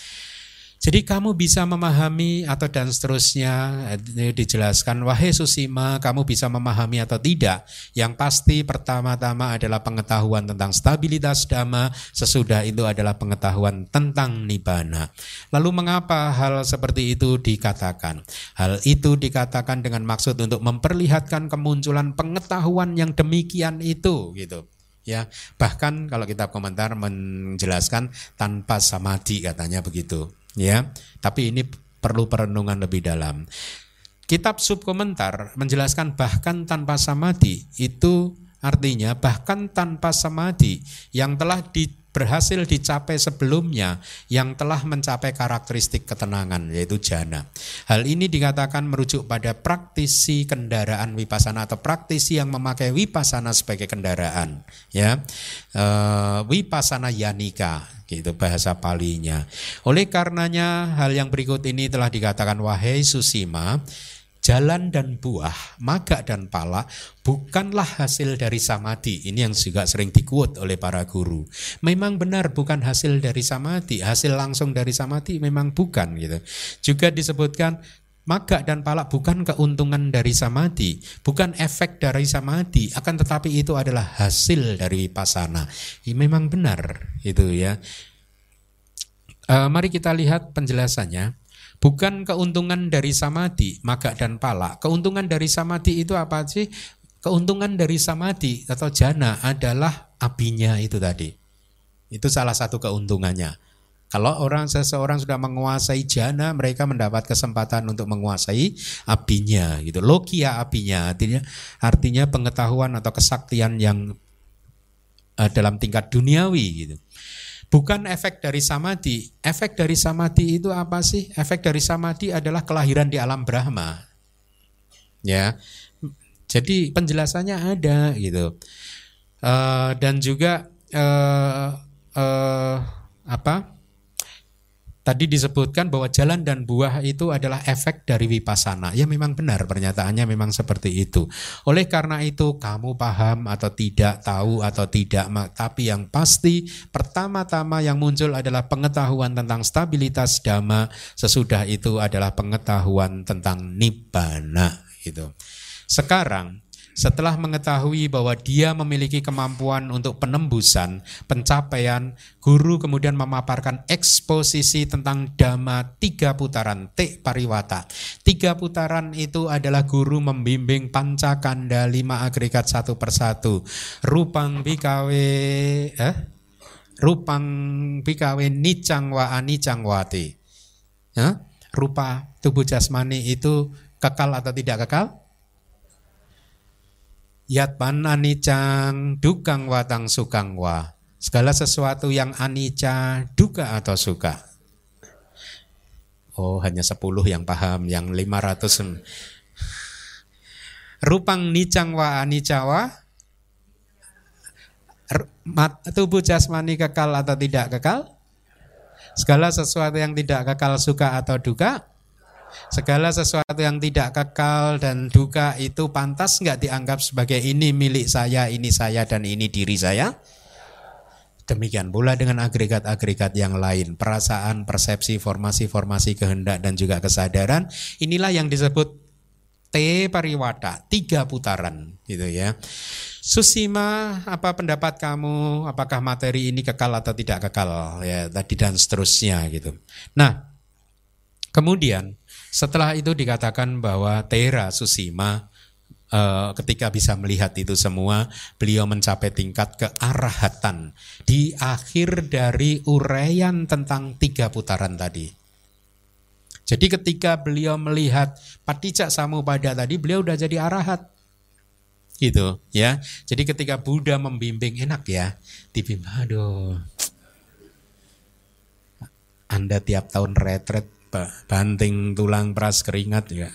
Jadi kamu bisa memahami atau dan seterusnya eh, dijelaskan wahai Susima kamu bisa memahami atau tidak. Yang pasti pertama-tama adalah pengetahuan tentang stabilitas dhamma, sesudah itu adalah pengetahuan tentang nibbana. Lalu mengapa hal seperti itu dikatakan? Hal itu dikatakan dengan maksud untuk memperlihatkan kemunculan pengetahuan yang demikian itu gitu ya bahkan kalau kitab komentar menjelaskan tanpa samadhi katanya begitu ya. Tapi ini perlu perenungan lebih dalam. Kitab subkomentar menjelaskan bahkan tanpa samadhi itu artinya bahkan tanpa samadhi yang telah di, berhasil dicapai sebelumnya yang telah mencapai karakteristik ketenangan yaitu jana. Hal ini dikatakan merujuk pada praktisi kendaraan wipasana atau praktisi yang memakai wipasana sebagai kendaraan ya. E, wipasana yanika gitu bahasa palinya. Oleh karenanya hal yang berikut ini telah dikatakan wahai Susima, jalan dan buah, maga dan pala bukanlah hasil dari samadhi. Ini yang juga sering dikuat oleh para guru. Memang benar bukan hasil dari samadhi, hasil langsung dari samadhi memang bukan gitu. Juga disebutkan maga dan pala bukan keuntungan dari samadhi, bukan efek dari samadhi, akan tetapi itu adalah hasil dari pasana. Ini memang benar itu ya. E, mari kita lihat penjelasannya. Bukan keuntungan dari samadhi, maga dan pala. Keuntungan dari samadhi itu apa sih? Keuntungan dari samadhi atau jana adalah apinya itu tadi. Itu salah satu keuntungannya. Kalau orang seseorang sudah menguasai jana, mereka mendapat kesempatan untuk menguasai apinya gitu. Logia apinya artinya artinya pengetahuan atau kesaktian yang uh, dalam tingkat duniawi gitu. Bukan efek dari samadhi. Efek dari samadhi itu apa sih? Efek dari samadhi adalah kelahiran di alam Brahma. Ya. Jadi penjelasannya ada gitu. Uh, dan juga uh, uh, apa? Tadi disebutkan bahwa jalan dan buah itu adalah efek dari wipasana. Ya memang benar pernyataannya memang seperti itu. Oleh karena itu kamu paham atau tidak, tahu atau tidak, tapi yang pasti pertama-tama yang muncul adalah pengetahuan tentang stabilitas dhamma, sesudah itu adalah pengetahuan tentang nibbana gitu. Sekarang setelah mengetahui bahwa dia memiliki kemampuan untuk penembusan, pencapaian, guru kemudian memaparkan eksposisi tentang dhamma tiga putaran, te pariwata. Tiga putaran itu adalah guru membimbing pancakanda lima agregat satu persatu. Rupang bikawe, eh? Rupang bikawe nicang wa anicang wati. Ya? Rupa tubuh jasmani itu kekal atau tidak kekal? Yatman anicang dukang watang sukang wa. Segala sesuatu yang anica, duka atau suka. Oh, hanya 10 yang paham, yang 500 Rupang nicang wa anicawa tubuh jasmani kekal atau tidak kekal? Segala sesuatu yang tidak kekal suka atau duka? Segala sesuatu yang tidak kekal dan duka itu pantas nggak dianggap sebagai ini milik saya, ini saya dan ini diri saya? Demikian pula dengan agregat-agregat yang lain, perasaan, persepsi, formasi-formasi kehendak dan juga kesadaran. Inilah yang disebut T pariwata, tiga putaran gitu ya. Susima, apa pendapat kamu? Apakah materi ini kekal atau tidak kekal? Ya, tadi dan seterusnya gitu. Nah, kemudian setelah itu dikatakan bahwa Tera Susima uh, ketika bisa melihat itu semua, beliau mencapai tingkat kearahatan di akhir dari uraian tentang tiga putaran tadi. Jadi ketika beliau melihat patijak samupada tadi, beliau udah jadi arahat. Gitu ya. Jadi ketika Buddha membimbing enak ya, dibimbing aduh. Anda tiap tahun retret banting tulang peras keringat ya.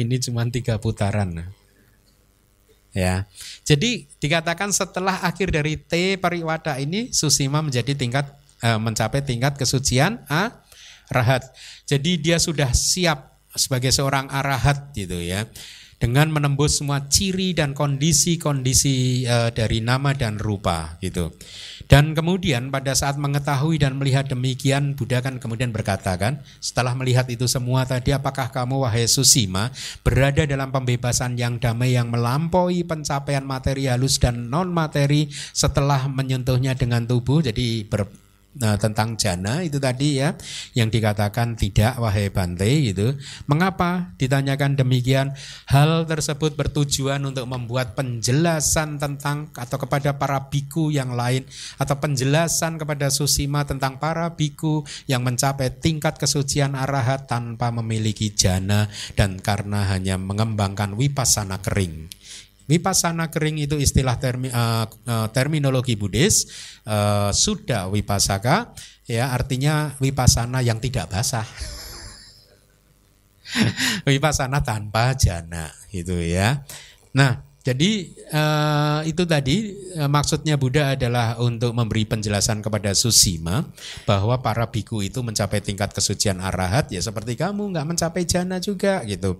Ini cuma tiga putaran. Ya. Jadi dikatakan setelah akhir dari T pariwada ini Susima menjadi tingkat eh, mencapai tingkat kesucian A rahat. Jadi dia sudah siap sebagai seorang arahat gitu ya. Dengan menembus semua ciri dan kondisi-kondisi uh, dari nama dan rupa gitu. Dan kemudian pada saat mengetahui dan melihat demikian Buddha kan kemudian berkata kan setelah melihat itu semua tadi apakah kamu wahai Susima berada dalam pembebasan yang damai yang melampaui pencapaian materi halus dan non materi setelah menyentuhnya dengan tubuh jadi ber, Nah, tentang jana itu tadi ya yang dikatakan tidak wahai Bante gitu. Mengapa ditanyakan demikian? Hal tersebut bertujuan untuk membuat penjelasan tentang atau kepada para biku yang lain atau penjelasan kepada Susima tentang para biku yang mencapai tingkat kesucian arahat tanpa memiliki jana dan karena hanya mengembangkan wipasana kering. Wipasana kering itu istilah termi, uh, terminologi Buddhis. Uh, sudah wipasaka ya artinya wipasana yang tidak basah. wipasana tanpa jana gitu ya. Nah, jadi uh, itu tadi uh, maksudnya Buddha adalah untuk memberi penjelasan kepada Susima bahwa para biku itu mencapai tingkat kesucian arahat ya seperti kamu nggak mencapai jana juga gitu.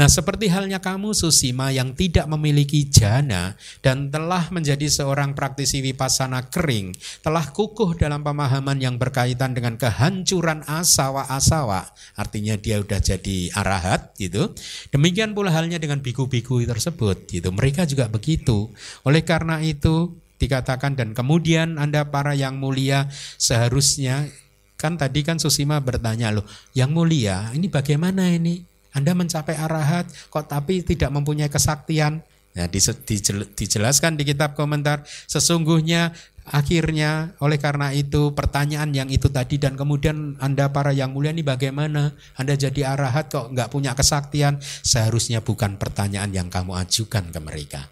Nah, seperti halnya kamu Susima yang tidak memiliki jana dan telah menjadi seorang praktisi vipassana kering, telah kukuh dalam pemahaman yang berkaitan dengan kehancuran asawa-asawa, artinya dia sudah jadi arahat gitu. Demikian pula halnya dengan biku-biku tersebut gitu. Mereka juga begitu. Oleh karena itu dikatakan dan kemudian Anda para yang mulia seharusnya kan tadi kan Susima bertanya loh, yang mulia ini bagaimana ini? Anda mencapai arahat kok tapi tidak mempunyai kesaktian. Ya, dijelaskan di kitab komentar sesungguhnya akhirnya oleh karena itu pertanyaan yang itu tadi dan kemudian Anda para yang mulia ini bagaimana? Anda jadi arahat kok nggak punya kesaktian? Seharusnya bukan pertanyaan yang kamu ajukan ke mereka.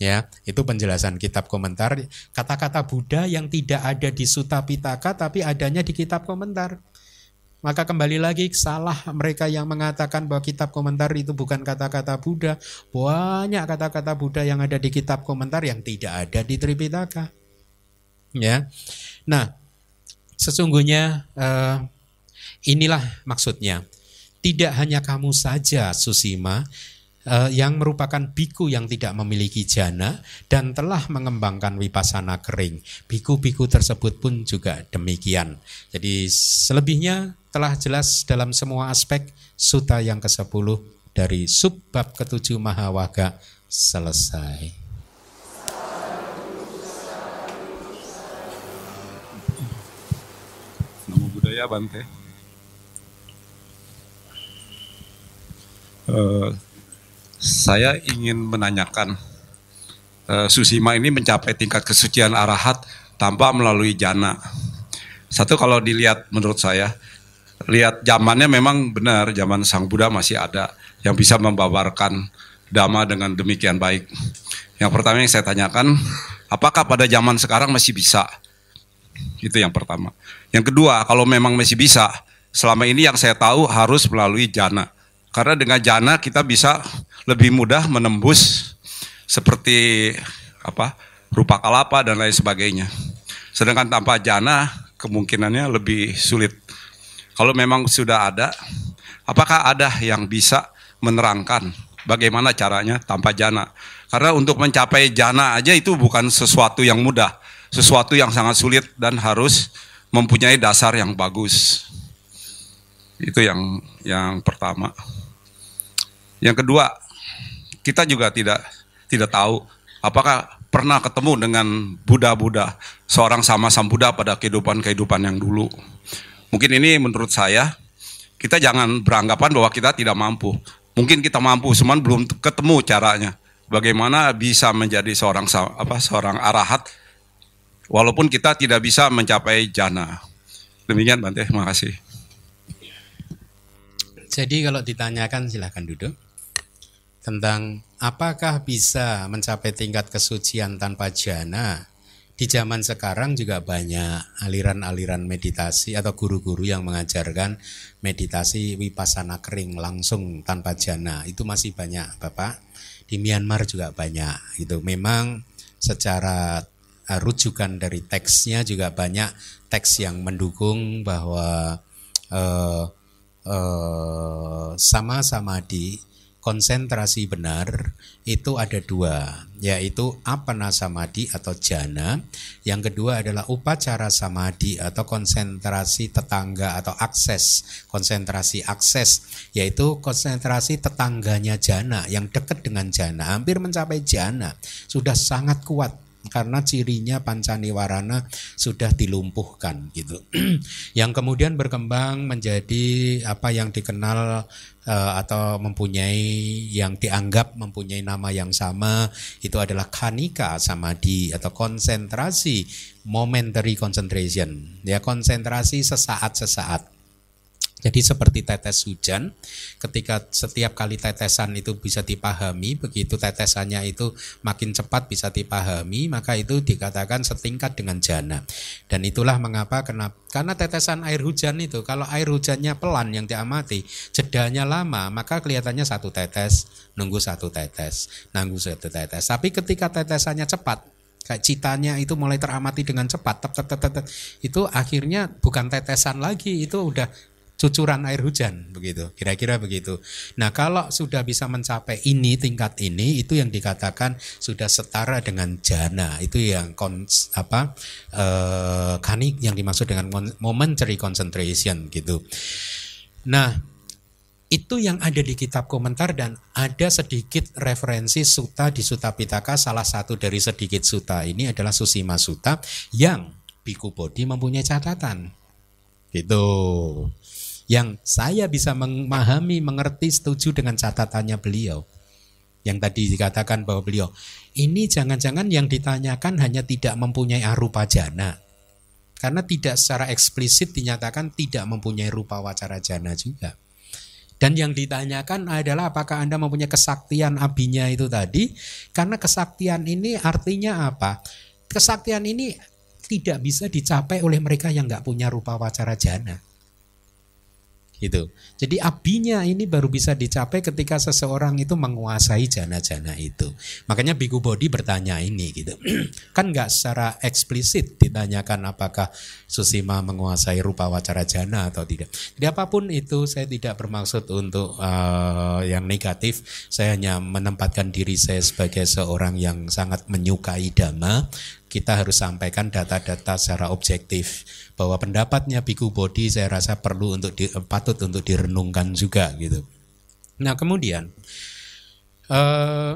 Ya itu penjelasan kitab komentar. Kata-kata Buddha yang tidak ada di Sutta Pitaka tapi adanya di kitab komentar maka kembali lagi salah mereka yang mengatakan bahwa kitab komentar itu bukan kata-kata Buddha. Banyak kata-kata Buddha yang ada di kitab komentar yang tidak ada di Tripitaka. Ya. Nah, sesungguhnya uh, inilah maksudnya. Tidak hanya kamu saja Susima uh, yang merupakan biku yang tidak memiliki jana dan telah mengembangkan wipasana kering. Biku-biku tersebut pun juga demikian. Jadi selebihnya telah jelas dalam semua aspek suta yang ke-10 dari subbab ke-7 Mahawaga selesai. Namo Buddhaya Bante. Uh, saya ingin menanyakan uh, Susima ini mencapai tingkat kesucian arahat tanpa melalui jana. Satu kalau dilihat menurut saya lihat zamannya memang benar zaman Sang Buddha masih ada yang bisa membabarkan dhamma dengan demikian baik. Yang pertama yang saya tanyakan, apakah pada zaman sekarang masih bisa? Itu yang pertama. Yang kedua, kalau memang masih bisa, selama ini yang saya tahu harus melalui jana. Karena dengan jana kita bisa lebih mudah menembus seperti apa rupa kalapa dan lain sebagainya. Sedangkan tanpa jana kemungkinannya lebih sulit. Kalau memang sudah ada, apakah ada yang bisa menerangkan bagaimana caranya tanpa jana? Karena untuk mencapai jana aja itu bukan sesuatu yang mudah, sesuatu yang sangat sulit dan harus mempunyai dasar yang bagus. Itu yang yang pertama. Yang kedua, kita juga tidak tidak tahu apakah pernah ketemu dengan Buddha-Buddha, seorang sama Sam Buddha pada kehidupan-kehidupan yang dulu. Mungkin ini menurut saya kita jangan beranggapan bahwa kita tidak mampu. mungkin kita mampu, cuman belum ketemu caranya. Bagaimana bisa menjadi seorang apa seorang arahat walaupun kita tidak bisa mencapai jana. Demikian Bante, terima kasih. Jadi kalau ditanyakan silahkan duduk tentang apakah bisa mencapai tingkat kesucian tanpa jana. Di zaman sekarang juga banyak aliran-aliran meditasi atau guru-guru yang mengajarkan meditasi wipasana kering langsung tanpa jana. Itu masih banyak, Bapak. Di Myanmar juga banyak. Itu memang secara uh, rujukan dari teksnya juga banyak teks yang mendukung bahwa uh, uh, sama samadhi konsentrasi benar itu ada dua, yaitu apana samadhi atau jana. Yang kedua adalah upacara samadhi atau konsentrasi tetangga atau akses, konsentrasi akses, yaitu konsentrasi tetangganya jana yang dekat dengan jana, hampir mencapai jana, sudah sangat kuat karena cirinya pancaniwarana sudah dilumpuhkan gitu. yang kemudian berkembang menjadi apa yang dikenal uh, atau mempunyai yang dianggap mempunyai nama yang sama itu adalah kanika samadhi atau konsentrasi momentary concentration. Ya konsentrasi sesaat-sesaat jadi seperti tetes hujan, ketika setiap kali tetesan itu bisa dipahami, begitu tetesannya itu makin cepat bisa dipahami, maka itu dikatakan setingkat dengan jana. Dan itulah mengapa kenapa karena tetesan air hujan itu kalau air hujannya pelan yang diamati, jedanya lama, maka kelihatannya satu tetes, nunggu satu tetes, nunggu satu tetes. Tapi ketika tetesannya cepat, kayak citanya itu mulai teramati dengan cepat, tep, tep, tep, tep, itu akhirnya bukan tetesan lagi, itu udah cucuran air hujan begitu. Kira-kira begitu. Nah kalau sudah bisa mencapai ini tingkat ini itu yang dikatakan sudah setara dengan jana. Itu yang kons, apa eh, kanik yang dimaksud dengan momentary concentration gitu. Nah itu yang ada di kitab komentar dan ada sedikit referensi suta di Suta Pitaka. Salah satu dari sedikit suta ini adalah Susima Suta yang Biku Bodhi mempunyai catatan. Gitu yang saya bisa memahami, mengerti, setuju dengan catatannya beliau. Yang tadi dikatakan bahwa beliau, ini jangan-jangan yang ditanyakan hanya tidak mempunyai arupa jana. Karena tidak secara eksplisit dinyatakan tidak mempunyai rupa wacara jana juga. Dan yang ditanyakan adalah apakah Anda mempunyai kesaktian abinya itu tadi? Karena kesaktian ini artinya apa? Kesaktian ini tidak bisa dicapai oleh mereka yang nggak punya rupa wacara jana itu. Jadi abinya ini baru bisa dicapai ketika seseorang itu menguasai jana-jana itu. Makanya Biku Bodhi bertanya ini gitu. kan nggak secara eksplisit ditanyakan apakah Susima menguasai rupa wacara jana atau tidak. Jadi apa pun itu saya tidak bermaksud untuk uh, yang negatif. Saya hanya menempatkan diri saya sebagai seorang yang sangat menyukai dhamma kita harus sampaikan data-data secara objektif bahwa pendapatnya Biku Bodhi saya rasa perlu untuk di, patut untuk direnungkan juga gitu. Nah kemudian eh,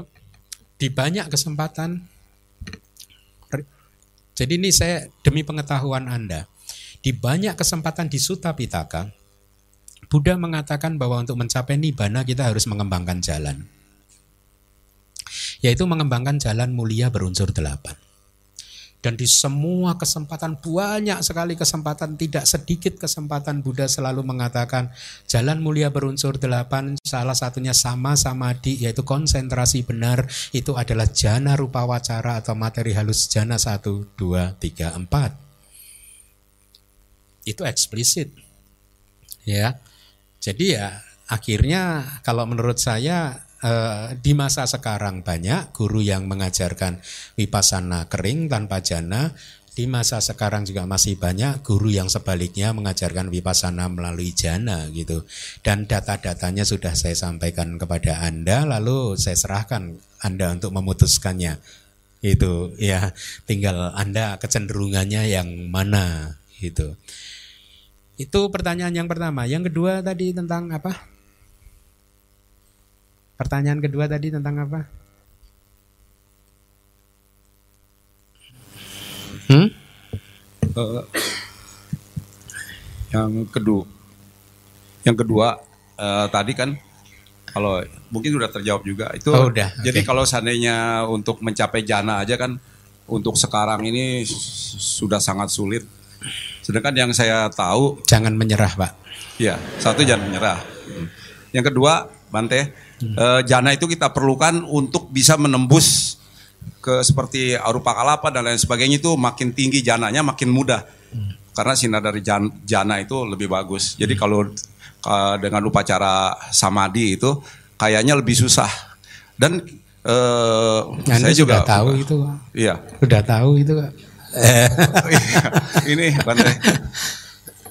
di banyak kesempatan, jadi ini saya demi pengetahuan Anda, di banyak kesempatan di Sutta Pitaka, Buddha mengatakan bahwa untuk mencapai nibbana kita harus mengembangkan jalan, yaitu mengembangkan jalan mulia berunsur delapan. Dan di semua kesempatan banyak sekali kesempatan tidak sedikit kesempatan Buddha selalu mengatakan jalan mulia berunsur delapan salah satunya sama samadhi yaitu konsentrasi benar itu adalah jana rupa wacara atau materi halus jana satu dua tiga empat. Itu eksplisit ya. Jadi ya akhirnya kalau menurut saya Eh, di masa sekarang banyak guru yang mengajarkan wipasana kering tanpa jana. Di masa sekarang juga masih banyak guru yang sebaliknya mengajarkan wipasana melalui jana gitu. Dan data-datanya sudah saya sampaikan kepada Anda lalu saya serahkan Anda untuk memutuskannya. Itu ya tinggal Anda kecenderungannya yang mana gitu. Itu pertanyaan yang pertama. Yang kedua tadi tentang apa? Pertanyaan kedua tadi tentang apa? Hmm? Uh, yang kedua, yang kedua uh, tadi kan kalau mungkin sudah terjawab juga itu. Oh, udah, Jadi oke. kalau seandainya untuk mencapai jana aja kan untuk sekarang ini sudah sangat sulit. Sedangkan yang saya tahu Jangan menyerah, Pak. Ya, satu jangan menyerah. Yang kedua, Bante, eh, jana itu kita perlukan untuk bisa menembus ke seperti arupa kalapa dan lain sebagainya itu makin tinggi jananya makin mudah. Karena sinar dari jan- jana itu lebih bagus. Jadi kalau eh, dengan upacara samadhi itu kayaknya lebih susah. Dan Anda saya juga sudah tahu itu, Pak. Iya. Udah tahu itu, Pak. ini Bante.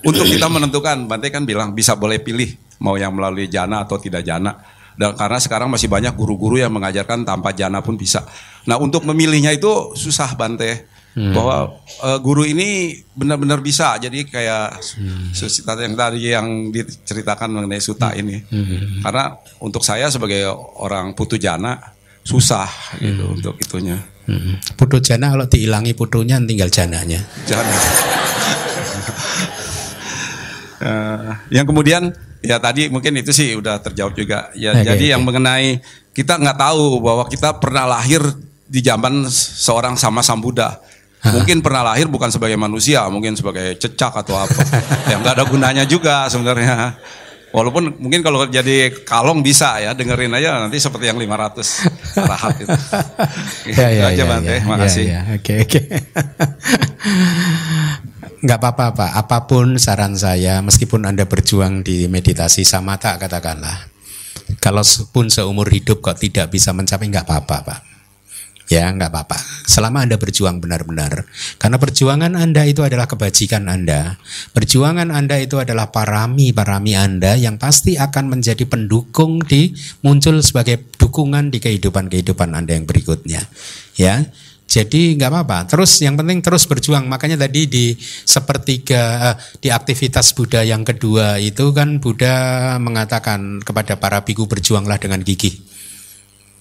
Untuk kita menentukan, Bante kan bilang bisa boleh pilih mau yang melalui jana atau tidak jana. Dan karena sekarang masih banyak guru-guru yang mengajarkan tanpa jana pun bisa. Nah untuk memilihnya itu susah Bante. Bahwa eh, guru ini benar-benar bisa. Jadi kayak susita yang tadi yang diceritakan mengenai suta ini. Karena untuk saya sebagai orang putu jana susah gitu untuk itunya. Hmm. Putu jana kalau dihilangi putunya tinggal jananya. Jangan. Eh, yang kemudian ya tadi mungkin itu sih udah terjawab juga. Ya Oke, jadi oke. yang mengenai kita nggak tahu bahwa kita pernah lahir di zaman seorang sama Sang Buddha. Mungkin pernah lahir bukan sebagai manusia, mungkin sebagai cecak atau apa. yang nggak ada gunanya juga sebenarnya. Walaupun mungkin kalau jadi kalong bisa ya dengerin aja nanti seperti yang 500 arahat itu. Ya, Itu ya, aja ya, Bante, ya, makasih. ya, ya. Oke, oke. Nggak apa-apa, Pak. Apa pun saran saya, meskipun Anda berjuang di meditasi samata, katakanlah. Kalau pun seumur hidup kok tidak bisa mencapai, nggak apa-apa, Pak. Ya, nggak apa-apa. Selama Anda berjuang benar-benar. Karena perjuangan Anda itu adalah kebajikan Anda. Perjuangan Anda itu adalah parami-parami Anda yang pasti akan menjadi pendukung di muncul sebagai dukungan di kehidupan-kehidupan Anda yang berikutnya. Ya. Jadi nggak apa-apa. Terus yang penting terus berjuang. Makanya tadi di sepertiga eh, di aktivitas Buddha yang kedua itu kan Buddha mengatakan kepada para biku berjuanglah dengan gigih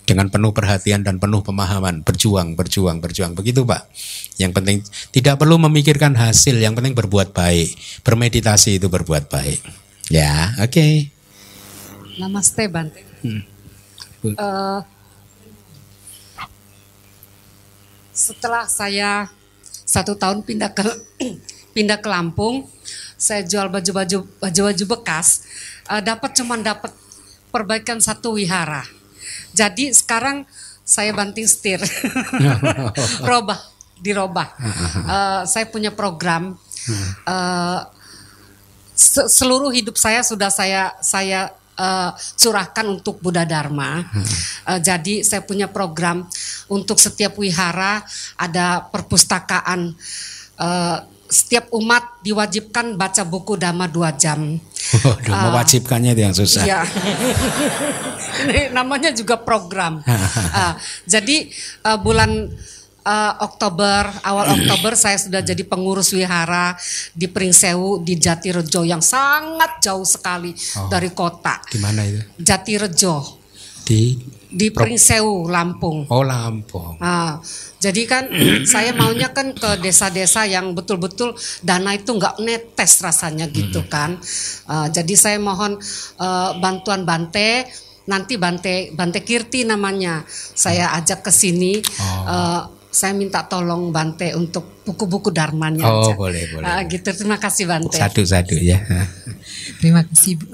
dengan penuh perhatian dan penuh pemahaman. Berjuang berjuang berjuang. Begitu pak. Yang penting tidak perlu memikirkan hasil. Yang penting berbuat baik. Bermeditasi itu berbuat baik. Ya oke. Namaste Bante. Hmm. Eh, setelah saya satu tahun pindah ke pindah ke Lampung, saya jual baju-baju baju-baju bekas, eh, dapat cuman dapat perbaikan satu wihara. Jadi sekarang saya banting setir, robah, dirobah. Eh, saya punya program. eh, se- seluruh hidup saya sudah saya saya eh, curahkan untuk Buddha Dharma. Eh, jadi saya punya program untuk setiap wihara ada perpustakaan. Eh, setiap umat diwajibkan baca buku Dhamma dua jam. Waduh, mewajibkannya itu yang susah Iya. Ini namanya juga program. Ah, jadi eh, bulan eh, Oktober, awal Oktober saya sudah jadi pengurus wihara di Pringsewu di Jatirejo yang sangat jauh sekali dari kota. di mana itu Jatirejo di di Pringsewu, Lampung. oh Lampung Ah, jadi kan saya maunya kan ke desa-desa yang betul-betul dana itu nggak netes rasanya gitu kan. Ah, jadi saya mohon eh, bantuan Bante. Nanti Bante Bante Kirti namanya. Saya ajak ke sini. Eh, saya minta tolong Bante untuk buku-buku Dharmanya Oh, aja. boleh, boleh, Ah, gitu. Terima kasih Bante. satu-satu ya Terima kasih Bu.